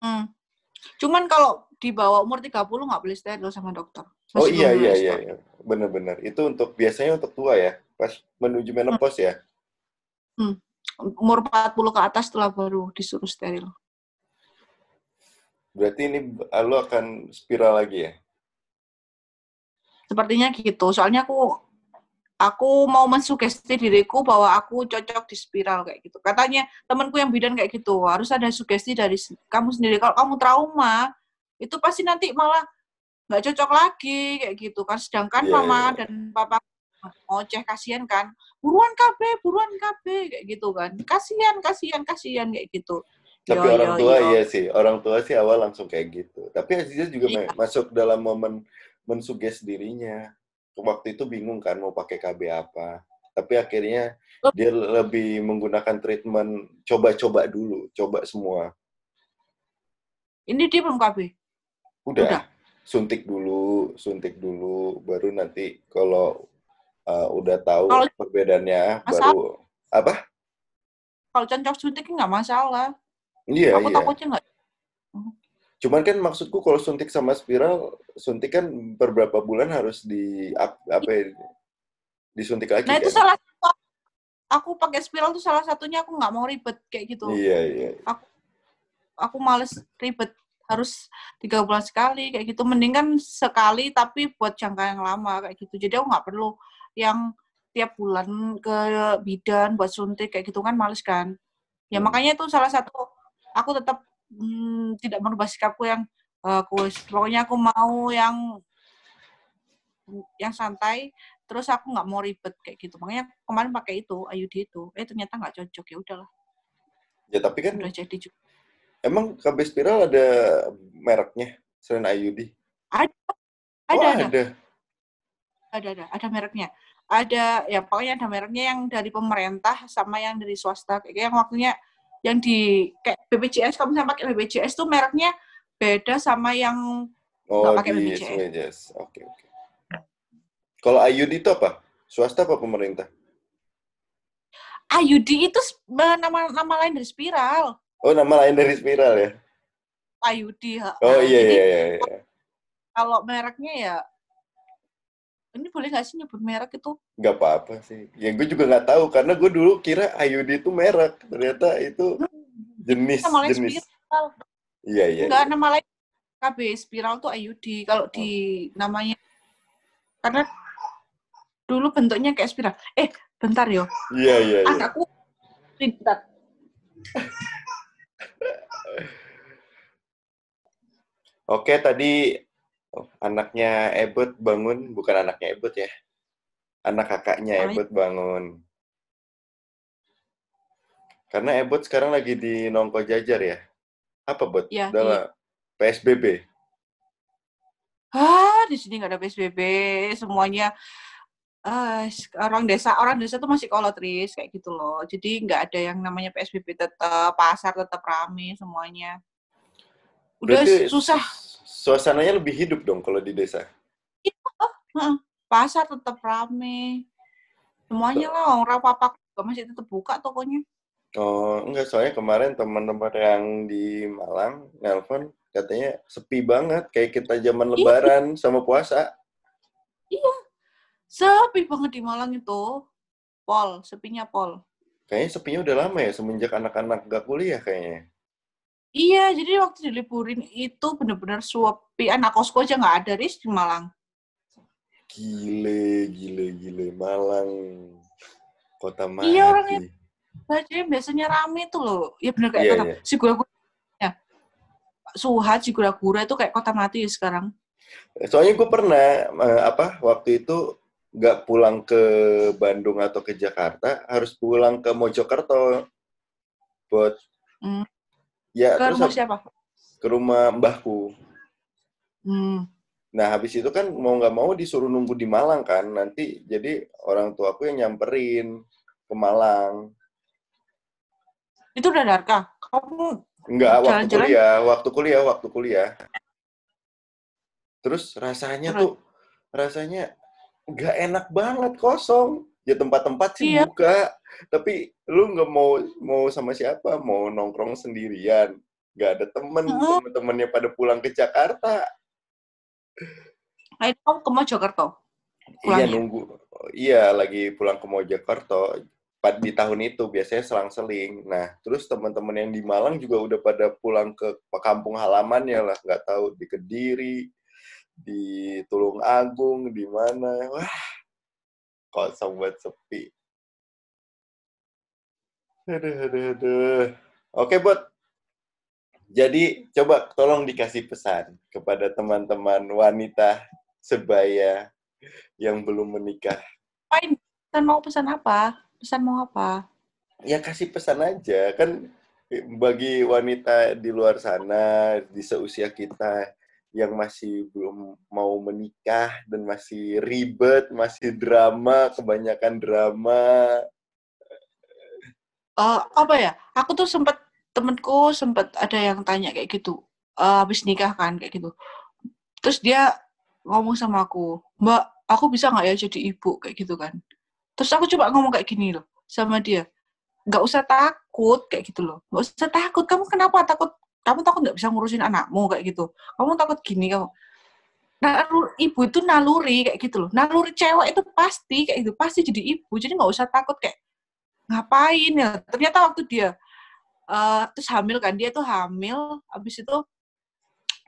Hmm. Cuman kalau di bawah umur 30 nggak boleh steril sama dokter. Oh Masih iya belum iya iya, steril. iya. benar-benar. Itu untuk biasanya untuk tua ya, pas menuju menopause ya. Umur 40 ke atas setelah baru disuruh steril. Berarti ini lo akan spiral lagi ya? Sepertinya gitu. Soalnya aku aku mau mensugesti diriku bahwa aku cocok di spiral kayak gitu. Katanya temanku yang bidan kayak gitu, harus ada sugesti dari kamu sendiri. Kalau kamu trauma, itu pasti nanti malah nggak cocok lagi kayak gitu kan. Sedangkan Iya, mama iya. dan papa ngoceh kasihan kan buruan KB buruan KB kayak gitu kan kasihan kasihan kasihan kayak gitu Tapi Yo, orang yo, tua yo. iya sih, orang tua sih awal langsung kayak gitu. Tapi Aziza juga Iya. ma- masuk dalam momen mensuges dirinya. Waktu itu bingung kan mau pakai KB apa. Tapi akhirnya Oh. dia lebih menggunakan treatment coba-coba dulu, coba semua. ini dia belum KB Udah, Udah. suntik dulu, suntik dulu, baru nanti kalau uh, udah tahu Kalau- perbedaannya Masalah. baru apa? kalau cocok suntik nggak masalah Iya, aku iya. takutnya nggak Cuman kan maksudku kalau suntik sama spiral, suntik kan per berapa bulan harus di ap- apa ya, disuntik lagi nah itu kan? salah satu aku pakai spiral tuh salah satunya aku nggak mau ribet kayak gitu Iya, iya. aku males ribet harus tiga bulan sekali kayak gitu mending kan sekali tapi buat jangka yang lama kayak gitu jadi aku nggak perlu yang tiap bulan ke bidan buat suntik kayak gitu kan males kan ya Hmm. makanya itu salah satu aku tetap hmm, tidak merubah sikapku yang bagus pokoknya aku mau yang yang santai terus aku nggak mau ribet kayak gitu. Makanya kemarin pakai itu IUD itu. Eh ternyata nggak cocok ya udahlah. Ya tapi kan udah jadi juga emang KB spiral ada mereknya selain IUD? ada. Oh, ada ada. ada. ada ada. Ada mereknya. Ada ya pokoknya ada mereknya yang dari pemerintah sama yang dari swasta. Kayak yang waktunya yang di kayak BPJS kamu misalnya pakai BPJS tuh mereknya beda sama yang Oh, pakai BPJS. Oke, oke. Kalau IUD itu apa? Swasta apa pemerintah? IUD itu nama nama lain dari spiral Oh, nama lain dari spiral ya? IUD. Oh iya, jadi iya, iya. iya. kalau mereknya ya ini boleh nggak sih nyebut merek itu Nggak apa-apa sih. Ya gue juga nggak tahu, karena gue dulu kira IUD itu merek. Ternyata itu jenis, nama lain jenis. spiral Iya, iya. enggak iya. nama lain KB spiral tuh IUD kalau di namanya karena dulu bentuknya kayak spiral eh bentar yo Iya, iya, iya. anakku bentar Oke, tadi oh, anaknya Ebot bangun, bukan anaknya Ebot ya. Anak kakaknya Namanya- Ebot bangun. Karena Ebot sekarang lagi di Nongko Jajar ya. Apa, Bot? Iya, Udah lah. PSBB. ah di sini nggak ada PSBB semuanya eh, orang desa orang desa tuh masih kolotris kayak gitu loh jadi nggak ada yang namanya PSBB tetap pasar tetap rame semuanya udah Berarti susah Suasananya lebih hidup dong kalau di desa. pasar tetap rame semuanya lah orang papak juga masih tetap buka tokonya Oh, enggak. Soalnya kemarin teman-teman yang di Malang nelpon katanya sepi banget. Kayak kita zaman Iya. lebaran sama puasa. sepi banget di Malang itu pol sepinya pol Kayaknya sepinya udah lama ya, semenjak anak-anak gak kuliah kayaknya. Iya jadi waktu diliburin itu bener-bener sepi anak kosku aja nggak ada ris di Malang Gile, gile, gile. Malang. Kota mati. Iya, orangnya- Baca biasanya rame tuh loh. Ya bener kayak Iya, kota iya. Sigura-gura. Ya. Suhat, itu kayak kota mati ya sekarang. Soalnya gue pernah, eh, apa, waktu itu nggak pulang ke Bandung atau ke Jakarta, harus pulang ke Mojokerto. Buat, Hmm. Ya, Ke terus rumah siapa? ke rumah mbahku. Hmm. Nah, habis itu kan mau nggak mau disuruh nunggu di Malang kan. Nanti jadi orang tua aku yang nyamperin ke Malang. Itu udah Darka. Kamu Enggak, waktu Jalan-jalan? kuliah, waktu kuliah, waktu kuliah. Terus rasanya Terus? tuh, rasanya nggak enak banget, kosong. Ya tempat-tempat sih Iya. buka, tapi lu nggak mau mau sama siapa, mau nongkrong sendirian. Nggak ada temen, Heeh. temen-temennya pada pulang ke Jakarta. akhirnya kamu ke Mojokerto. Iya nunggu, iya lagi pulang ke Mojokerto. Di tahun itu biasanya selang-seling. Nah, terus teman-teman yang di Malang juga udah pada pulang ke kampung halamannya lah, nggak tahu di Kediri, di Tulung Agung, di mana. Wah, kosong buat sepi. Aduh, aduh, aduh. Oke, Bot. Jadi, coba tolong dikasih pesan kepada teman-teman wanita sebaya yang belum menikah. Apain? Pesan mau pesan apa? Pesan mau apa? Ya kasih pesan aja kan bagi wanita di luar sana di seusia kita yang masih belum mau menikah dan masih ribet, masih drama, kebanyakan drama. Eh, apa ya? Aku tuh sempet temenku sempet ada yang tanya kayak gitu. Eh, habis nikah kan kayak gitu. Terus dia ngomong sama aku, Mbak, aku bisa nggak ya jadi ibu kayak gitu kan? Terus aku coba ngomong kayak gini loh sama dia, nggak usah takut kayak gitu loh, nggak usah takut. Kamu kenapa takut? Kamu takut nggak bisa ngurusin anakmu kayak gitu? Kamu takut gini kamu? Nalur, ibu itu naluri kayak gitu loh. Naluri cewek itu pasti kayak gitu, pasti jadi ibu. Jadi nggak usah takut kayak ngapain ya ternyata waktu dia eh terus hamil kan dia tuh hamil habis itu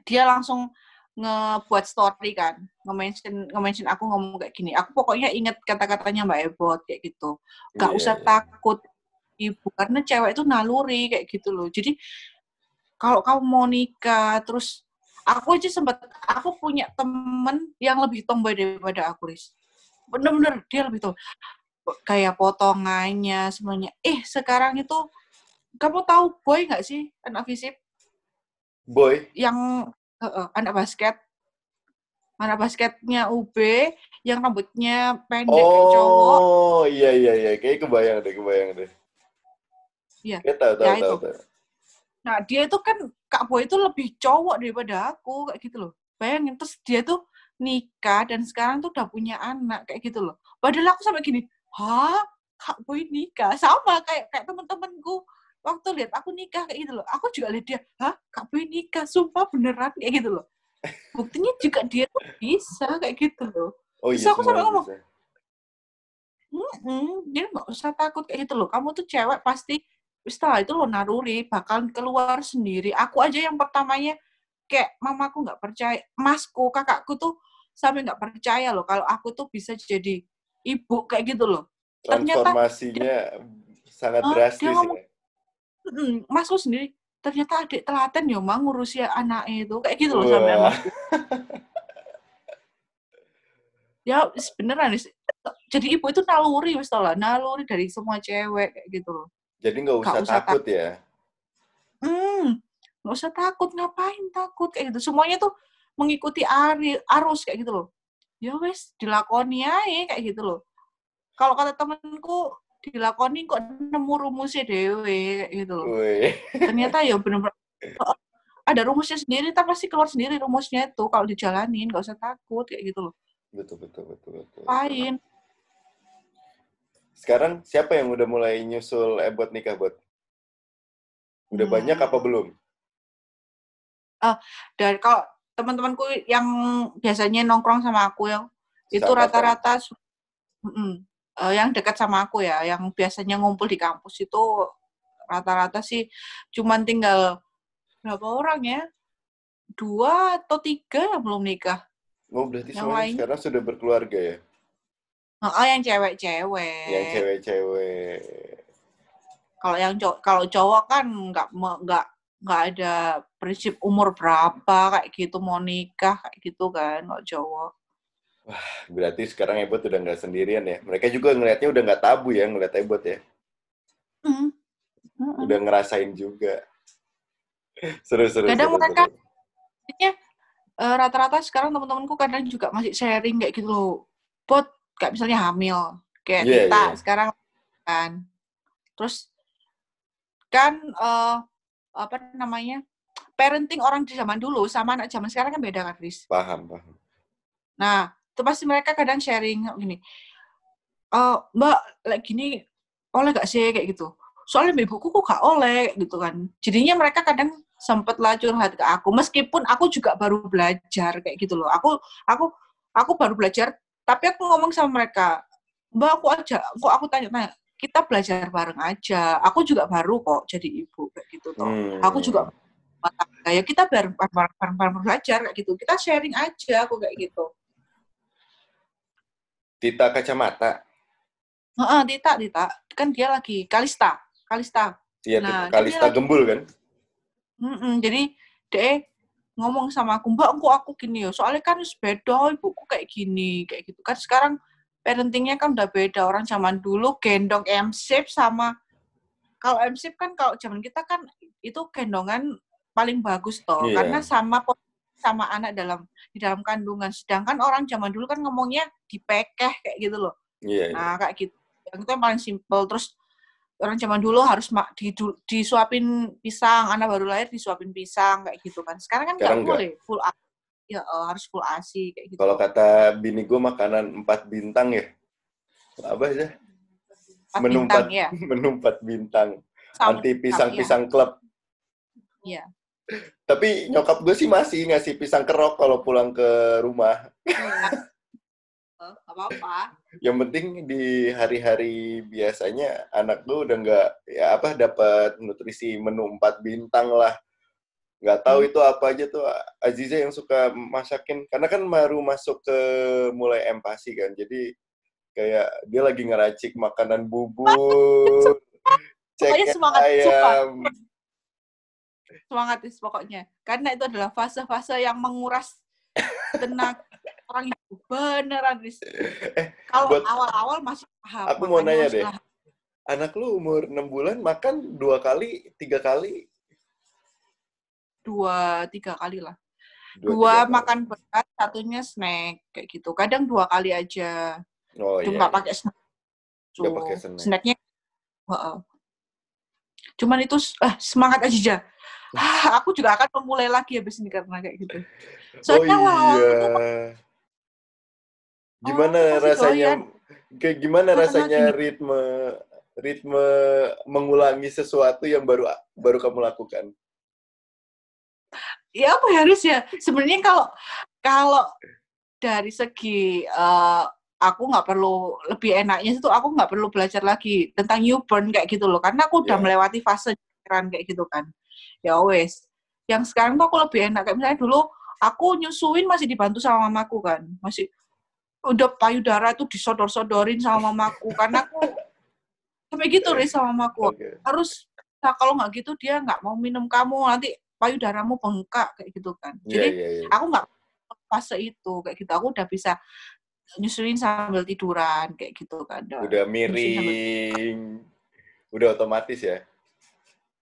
dia langsung ngebuat story kan nge-mention nge-mention aku ngomong kayak gini aku pokoknya inget kata-katanya Mbak Ebot kayak gitu nggak Iya, usah iya. takut ibu karena cewek itu naluri kayak gitu loh jadi kalau kamu mau nikah terus aku aja sempat aku punya temen yang lebih tomboy daripada aku Riz bener-bener dia lebih tahu kayak potongannya semuanya. Eh sekarang itu kamu tahu boy nggak sih anak fisip Boy, yang eh, eh, anak basket anak basketnya UB yang rambutnya pendek kayak cowok oh iya iya iya, kayak kebayang deh, kebayang deh. Iya. Kayak tahu tahu Ya, tahu. itu. tahu. Nah, dia itu kan Kak Boy itu lebih cowok daripada aku kayak gitu loh. Bayangin terus dia tuh nikah dan sekarang tuh udah punya anak kayak gitu loh. Padahal aku sampai gini, "Hah? Kak Boy nikah?" Sama kayak kayak temen-temenku waktu lihat aku nikah kayak gitu loh. Aku juga lihat dia, "Hah? Kak Boy nikah?" Sumpah beneran kayak gitu loh. Buktinya juga dia tuh bisa kayak gitu loh. Oh Terus iya, aku sampai ngomong, bisa. Mm-mm, dia nggak usah takut kayak gitu loh. Kamu tuh cewek pasti setelah itu lo naruri bakal keluar sendiri. Aku aja yang pertamanya kayak mamaku nggak percaya, masku, kakakku tuh sampai nggak percaya loh kalau aku tuh bisa jadi ibu kayak gitu loh. Ternyata Transformasinya sangat Ah, drastis dia ngomong- ya. Mm, masku sendiri ternyata adik telaten ya mang ngurusi anaknya itu kayak gitu loh sampai Wah. masku. Ya beneran jadi ibu itu naluri wis lah, naluri dari semua cewek kayak gitu loh. Jadi nggak usah, usah takut ya. Hmm, nggak usah takut, ngapain takut kayak gitu. Semuanya tuh mengikuti ari, arus kayak gitu loh. Ya wes, dilakoni aja kayak gitu loh. Kalau kata temenku, dilakoni kok nemu rumusnya dewe kayak gitu loh. Wih. Ternyata ya bener-bener ada rumusnya sendiri, tapi pasti keluar sendiri rumusnya itu kalau dijalanin, nggak usah takut kayak gitu loh. Betul betul betul betul. Ngapain? Sekarang siapa yang udah mulai nyusul eh buat nikah buat? Udah Hmm. banyak apa belum? Dan kalau teman-temanku yang biasanya nongkrong sama aku yang itu rata-rata Mm-mm. Eh, yang dekat sama aku ya, yang biasanya ngumpul di kampus itu rata-rata sih cuman tinggal berapa orang ya? Dua atau tiga yang belum nikah. Oh, berarti Yang semuanya lain. sekarang sudah berkeluarga ya? Oh, yang cewek-cewek. Yang cewek-cewek. Kalau yang cowok, kalau cowok kan nggak nggak nggak ada prinsip umur berapa kayak gitu mau nikah kayak gitu kan kalau cowok. Berarti sekarang Ebot udah nggak sendirian ya. Mereka juga ngelihatnya udah nggak tabu ya ngeliat Ebot ya. Mm-mm. Udah ngerasain juga. Seru seru. Kadang seru, mereka- seru. Eh, rata-rata sekarang teman-temanku kadang juga masih sharing kayak gitu loh. Bot kayak misalnya hamil, kayak Iya, kita iya. sekarang kan. Terus kan eh, apa namanya? Parenting orang di zaman dulu sama anak zaman sekarang kan beda kan, Riz? Paham paham. Nah, itu pasti mereka kadang sharing gini. Eh, Mbak, like gini oleh gak sih kayak gitu? Soalnya ibuku kok gak oleh gitu kan. Jadinya mereka kadang sempet lah curhat ke aku meskipun aku juga baru belajar kayak gitu loh. Aku aku aku baru belajar tapi aku ngomong sama mereka, "Mbak, aku aja kok aku tanya-tanya, kita belajar bareng aja. Aku juga baru kok jadi ibu kayak gitu toh. Hmm. Aku juga ya kita bareng bareng bareng bareng belajar kayak gitu. Kita sharing aja aku kayak gitu. Tita kacamata. Heeh, Tita, Tita. Kan dia lagi Kalista, Kalista. Iya, Nah, Tita Kalista Gembul kan? Mm-mm, jadi dia ngomong sama aku, Mbak, kok aku gini ya? Soalnya kan beda, ibuku kayak gini, kayak gitu kan. Sekarang parentingnya kan udah beda. Orang zaman dulu gendong M-shape sama kalau M-shape kan kalau zaman kita kan itu gendongan paling bagus toh, Iya. karena sama sama anak dalam di dalam kandungan. Sedangkan orang zaman dulu kan ngomongnya dipekeh kayak gitu loh. Iya, iya. Nah, kayak gitu. Yang itu yang paling simpel. Terus orang zaman dulu harus ma- didu- disuapin pisang, anak baru lahir disuapin pisang kayak gitu kan. Sekarang kan nggak boleh full A- ya eh, harus full ASI kayak gitu. Kalau kata bini gue makanan empat bintang ya. Apa aja? Empat menu bintang, ya. Menu empat bintang. Sama- Anti pisang-pisang klub. Iya. Tapi nyokap gue sih masih ngasih pisang kerok kalau pulang ke rumah. Eh, nggak apa-apa. Yang penting di hari-hari biasanya anak gue udah nggak ya apa dapat nutrisi menu empat bintang lah. Nggak tahu Hmm. itu apa aja tuh Aziza yang suka masakin. Karena kan baru masuk ke mulai empasi kan. Jadi kayak dia lagi ngeracik makanan bubur. Cek semangat, ayam. Semangat Is, pokoknya. Karena itu adalah fase-fase yang menguras tenaga orang ibu beneran Riz. Eh, Kalau awal-awal masih paham. Aku mau nanya deh. paham. Anak lu umur 6 bulan makan dua kali, tiga kali, Dua, tiga kali lah. dua, Dua, kali. makan berat, satunya snack kayak gitu. Kadang dua kali aja. Oh Cuma iya. nggak pakai snack. Nggak pakai snack. Snacknya, heeh. Cuman itu eh, semangat aja. Ja. Ah, aku juga akan memulai lagi habis ini karena kayak gitu. Oh Soalnya awal-awal iya. itu Gimana Oh, rasanya? Kayak gimana rasanya ritme ritme mengulangi sesuatu yang baru baru kamu lakukan? ya apa ya harus ya sebenarnya kalau kalau dari segi eh, aku nggak perlu lebih enaknya itu aku nggak perlu belajar lagi tentang newborn kayak gitu loh karena aku udah Iya. melewati fase pikiran kayak gitu kan ya wes yang sekarang tuh aku lebih enak kayak misalnya dulu aku nyusuin masih dibantu sama mamaku kan masih udah payudara tuh disodor-sodorin sama mamaku karena aku sampai gitu Riz sama mamaku Oke. harus nah, kalau nggak gitu dia nggak mau minum kamu nanti payudaramu bengkak kayak gitu kan Iya jadi iya iya. aku nggak fase itu kayak gitu aku udah bisa nyusuin sambil tiduran kayak gitu kan Udah miring. Udah otomatis ya.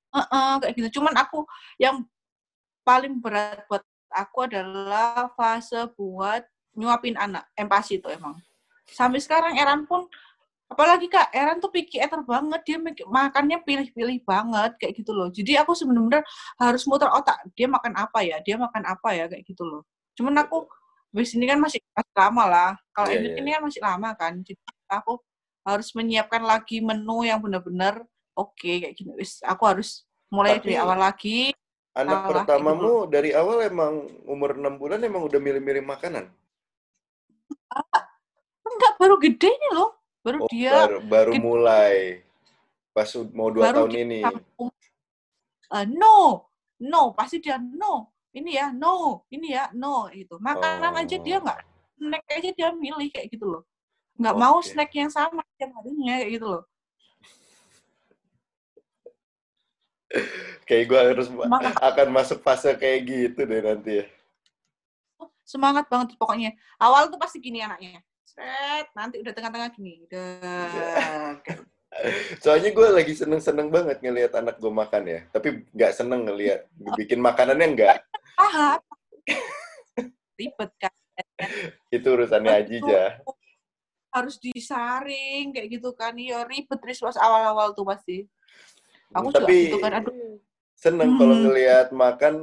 Heeh, kayak gitu cuman aku yang paling berat buat aku adalah fase buat nyuapin anak. Empati itu emang. Sampai sekarang Eran pun apalagi kak Eran tuh picky eater banget. Dia makannya pilih-pilih banget kayak gitu loh. Jadi aku sebenarnya harus muter otak. Dia makan apa ya? Dia makan apa ya? Kayak gitu loh. Cuman aku habis ini kan masih, masih lama lah. Kalau Iya, Emil iya. ini kan masih lama kan. Jadi aku harus menyiapkan lagi menu yang benar-benar oke kayak gini. Wis aku harus mulai Tapi- dari awal lagi Anak Salah, pertamamu dari awal emang umur 6 bulan emang udah milih-milih makanan. enggak baru gede nih loh baru Oh, dia baru baru gede. mulai pas mau dua baru tahun dia ini. eh, no no pasti dia no ini ya no ini ya no itu makanan aja dia Oh. nggak snack aja dia milih kayak gitu loh nggak mau Oke. snack yang sama tiap harinya kayak gitu loh Kayak gue harus ma- Semangat. akan masuk fase kayak gitu deh nanti ya. semangat banget pokoknya awal tuh pasti gini anaknya Set, nanti udah tengah-tengah gini udah Soalnya gue lagi seneng-seneng banget ngelihat anak gue makan ya. Tapi nggak seneng ngelihat bikin makanannya nggak. paham ribet kan Itu urusannya Aji ja. harus disaring kayak gitu kan iya ribet terus pas awal-awal tuh pasti aku juga Tapi gitu kan aduh seneng kalau Hmm. ngelihat makan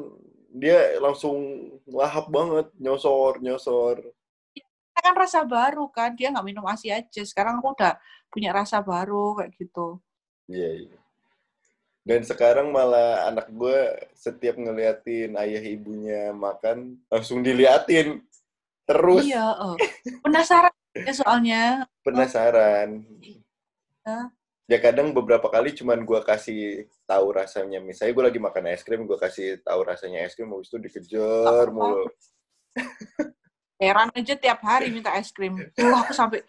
dia langsung lahap banget nyosor nyosor. Kan rasa baru kan dia nggak minum asi aja sekarang aku udah punya rasa baru kayak gitu Iya iya. Dan sekarang malah anak gue setiap ngeliatin ayah ibunya makan langsung diliatin terus iya eh. penasaran ya soalnya penasaran. Iya. Ya kadang beberapa kali cuman gue kasih tahu rasanya. Misalnya gue lagi makan es krim, gue kasih tahu rasanya es krim, habis itu dikejar Apa-apa. mulu. heran aja tiap hari minta es krim. Tuh aku sampai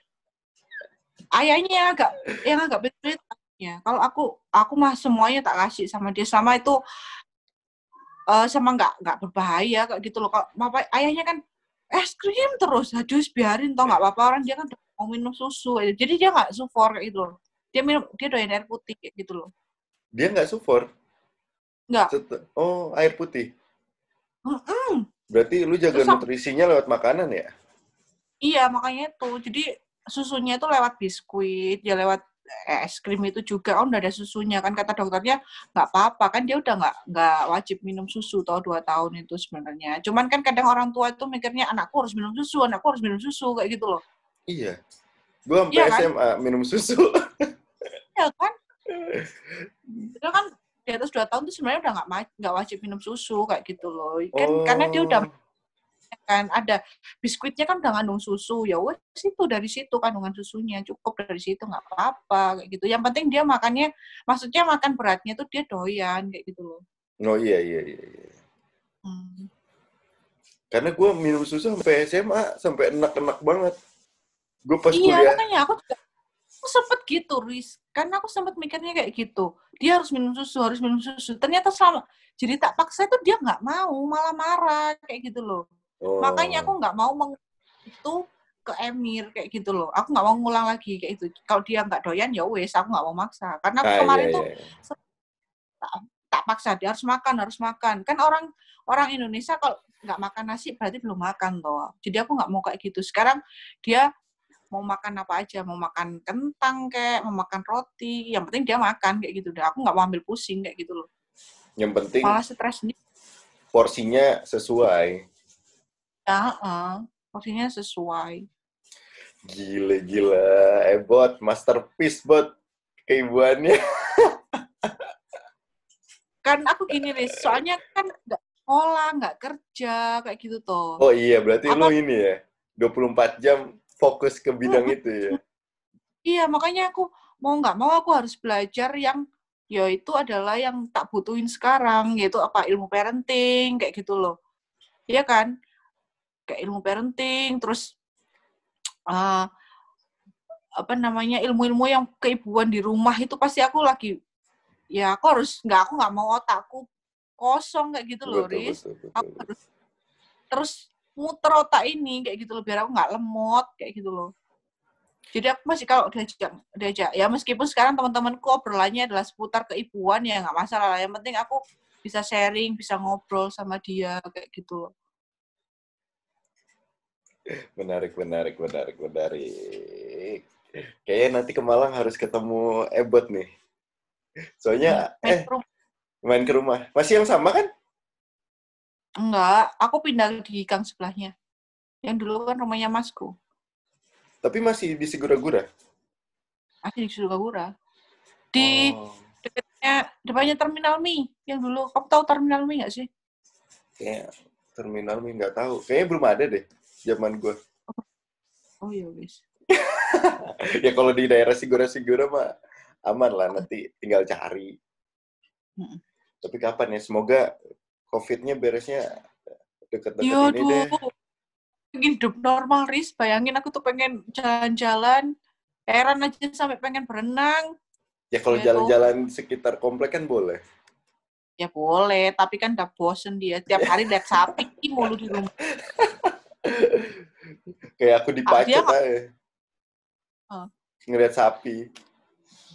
ayahnya agak yang agak betul ya kalau aku aku mah semuanya tak kasih sama dia. Sama itu eh sama nggak nggak berbahaya kayak gitu loh. Kalau bapak ayahnya kan es krim terus. Aduh biarin tau nggak apa-apa. Orang dia kan mau minum susu. Jadi dia nggak sufor kayak gitu loh dia minum dia doyan air putih kayak gitu loh Dia nggak sufor. nggak Oh, air putih. Mm-mm. Berarti lu jaga Terus nutrisinya lewat makanan ya? Iya, makanya itu. Jadi susunya itu lewat biskuit, ya lewat es krim itu juga kan udah ada susunya kan kata dokternya nggak apa-apa kan dia udah nggak nggak wajib minum susu tau dua tahun itu sebenarnya cuman kan kadang orang tua itu mikirnya anakku harus minum susu anakku harus minum susu kayak gitu loh Iya. Gue sampai Iya kan? SMA minum susu. ya kan itu kan di atas dua tahun tuh sebenarnya udah nggak nggak wajib minum susu kayak gitu loh kan karena dia udah Oh. kan ada biskuitnya kan udah ngandung susu ya wes itu dari situ kandungan susunya cukup dari situ nggak apa-apa kayak gitu yang penting dia makannya maksudnya makan beratnya tuh dia doyan kayak gitu loh Oh iya iya iya. iya. Hmm. Karena gue minum susu sampai SMA sampai enak-enak banget. Gue pas iya kuliah makanya aku juga aku sempet gitu Riz karena aku sempet mikirnya kayak gitu dia harus minum susu harus minum susu ternyata selama jadi tak paksa itu dia nggak mau malah marah kayak gitu loh Oh. Makanya aku nggak mau meng itu ke Emir kayak gitu loh. Aku nggak mau ngulang lagi kayak gitu. Kalau dia nggak doyan ya wes, aku nggak mau maksa. Karena aku Ah, kemarin iya, tuh iya. tak paksa dia harus makan, harus makan. Kan orang orang Indonesia kalau nggak makan nasi berarti belum makan toh. Jadi aku nggak mau kayak gitu. Sekarang dia mau makan apa aja, mau makan kentang kayak, mau makan roti, yang penting dia makan kayak gitu. Dah aku nggak mau ambil pusing kayak gitu loh. Yang penting Malah stres sendiri. porsinya sesuai. Ya, heeh. porsinya sesuai. Gila, gila. Eh, bot. Masterpiece, bot. Keibuannya. Kan aku gini nih, soalnya kan nggak sekolah, nggak kerja kayak gitu toh. Oh iya, berarti Apa- lo ini ya. 24 jam fokus ke bidang itu ya. Iya, makanya aku mau nggak mau aku harus belajar yang ya itu adalah yang tak butuhin sekarang, yaitu apa ilmu parenting kayak gitu loh. Iya kan? Kayak ilmu parenting, terus eh, apa namanya ilmu-ilmu yang keibuan di rumah itu pasti aku lagi ya aku harus nggak aku nggak mau otakku kosong kayak gitu loh, Betul, Riz. betul, Aku betul. harus terus muter otak ini kayak gitu loh biar aku nggak lemot kayak gitu loh. Jadi aku masih kalau diajak diajak ya meskipun sekarang teman-temanku obrolannya adalah seputar keibuan ya nggak masalah lah. Yang penting aku bisa sharing, bisa ngobrol sama dia kayak gitu loh. Menarik, menarik, menarik, menarik. Kayaknya nanti ke Malang harus ketemu Ebot nih. Soalnya, Main eh, ke rumah. main ke rumah. Masih yang sama kan? Enggak, aku pindah di gang sebelahnya. Yang dulu kan rumahnya masku. Tapi masih di Segura-Gura? Masih di Sugawura. Di Oh, dekatnya, depannya Terminal Mi. Yang dulu, kamu tahu Terminal Mi nggak sih? kayak terminal nih nggak tahu. Kayaknya belum ada deh zaman gue. Oh iya, guys. ya kalau di daerah Sigura-Sigura mah aman lah, nanti tinggal cari. Mm. Tapi kapan ya? Semoga COVID-nya beresnya deket-deket Iya, ini deh. Pengen hidup normal, Riz. Bayangin aku tuh pengen jalan-jalan. Heran aja sampai pengen berenang. Ya kalau Gitu. jalan-jalan sekitar komplek kan boleh. Ya boleh, tapi kan udah bosen dia. Tiap hari lihat sapi mulu di rumah. Kayak aku di Ah, aja. Ah. Ngeliat sapi.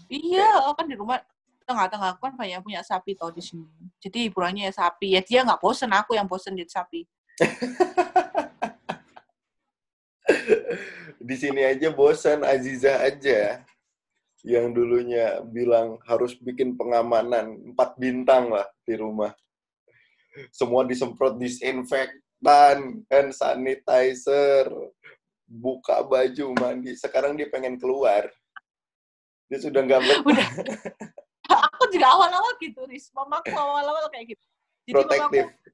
Iya, kan di rumah tengah-tengah aku kan banyak punya sapi tau di sini. Jadi hiburannya ya sapi. Ya dia nggak bosen, aku yang bosen lihat sapi. Di sini aja bosan, Aziza aja. Yang dulunya bilang harus bikin pengamanan empat bintang lah di rumah. Semua disemprot disinfektan, hand sanitizer, buka baju, mandi. Sekarang dia pengen keluar. Dia sudah nggak Udah. juga awal-awal gitu, Riz. Mamaku awal-awal kayak gitu. Jadi protektif. mamaku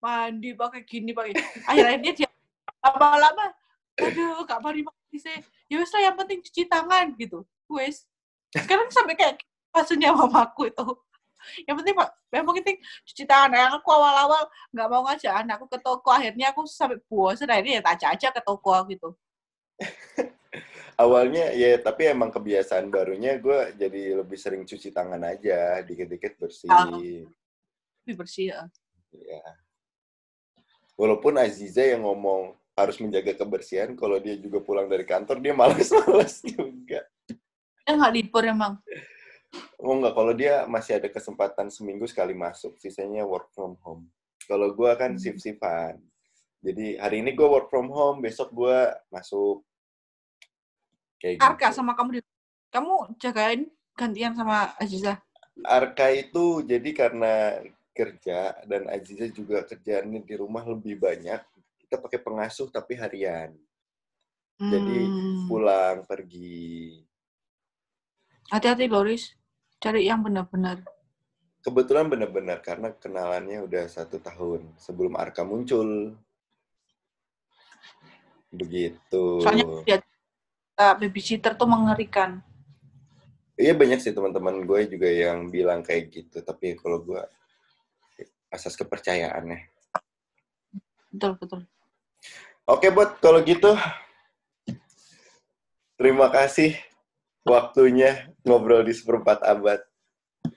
mandi pakai gini pakai akhirnya dia lama-lama aduh kak Mari mandi sih ya wes lah yang penting cuci tangan gitu. Wes sekarang sampai kayak maksudnya mamaku itu. Yang penting pak yang penting cuci tangan. Yang aku awal-awal nggak mau ngajak anakku ke toko. Akhirnya aku sampai bosan akhirnya ya tak ajak aja ke toko gitu Awalnya ya, tapi emang kebiasaan barunya gue jadi lebih sering cuci tangan aja, dikit-dikit bersih. Ah. lebih bersih ya. Ya. Walaupun Aziza yang ngomong harus menjaga kebersihan, kalau dia juga pulang dari kantor, dia males-males juga. dia nggak libur emang Oh enggak, kalau dia masih ada kesempatan seminggu sekali masuk, sisanya work from home. Kalau gue kan Hmm. shift-shiftan. Jadi hari ini gue work from home, besok gue masuk. Kayak Arka gitu. sama kamu di kamu jagain gantian sama Aziza Arka itu jadi karena kerja dan Aziza juga kerjaannya di rumah lebih banyak. Kita pakai pengasuh tapi harian. Jadi Hmm. pulang pergi. hati-hati Loris cari yang benar-benar Kebetulan benar-benar karena kenalannya udah satu tahun sebelum Arka muncul. Begitu. soalnya dia uh, babysitter tuh mengerikan Iya banyak sih teman-teman gue juga yang bilang kayak gitu. Tapi kalau gue asas kepercayaannya. betul betul Oke, Bot. Kalau gitu, terima kasih waktunya ngobrol di seperempat abad.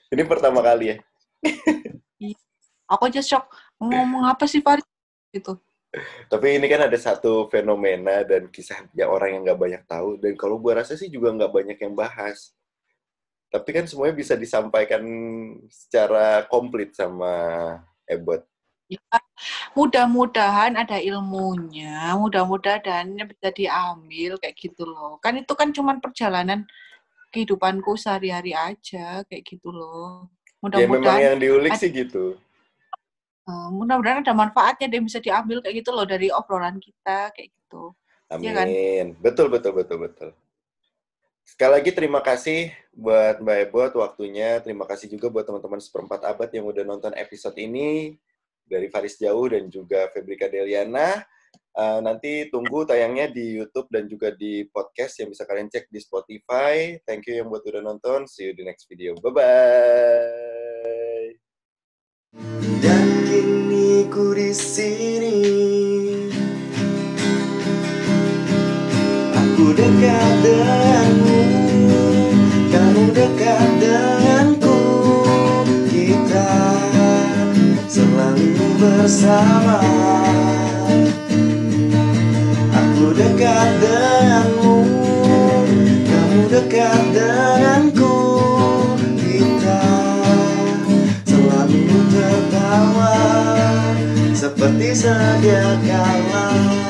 Ini pertama kali ya. aku aja shock ngomong apa sih Farid gitu Tapi ini kan ada satu fenomena dan kisah yang orang yang nggak banyak tahu. Dan kalau gue rasa sih juga nggak banyak yang bahas. Tapi kan semuanya bisa disampaikan secara komplit sama Ebot. Ya, mudah-mudahan ada ilmunya, mudah-mudahan bisa diambil kayak gitu loh. Kan itu kan cuman perjalanan kehidupanku sehari-hari aja kayak gitu loh. Ya memang Mudah-mudahan yang diulik sih gitu. Eh, mudah-mudahan ada manfaatnya dan bisa diambil kayak gitu loh dari obrolan kita kayak gitu. Amin. Iya kan? Betul, betul, betul, betul. Sekali lagi terima kasih buat Mbak Ebot waktunya. Terima kasih juga buat teman-teman seperempat abad yang udah nonton episode ini. Dari Faris Jauh dan juga Febrika Deliana. Eh, nanti tunggu tayangnya di YouTube dan juga di podcast yang bisa kalian cek di Spotify. Thank you yang buat udah nonton. See you di next video. Bye-bye. Dan kini ku di sini. Aku dekat denganmu Kamu dekat denganku. Kita selalu bersama. Aku dekat denganmu Kamu dekat denganku selalu tertawa Seperti sedia kala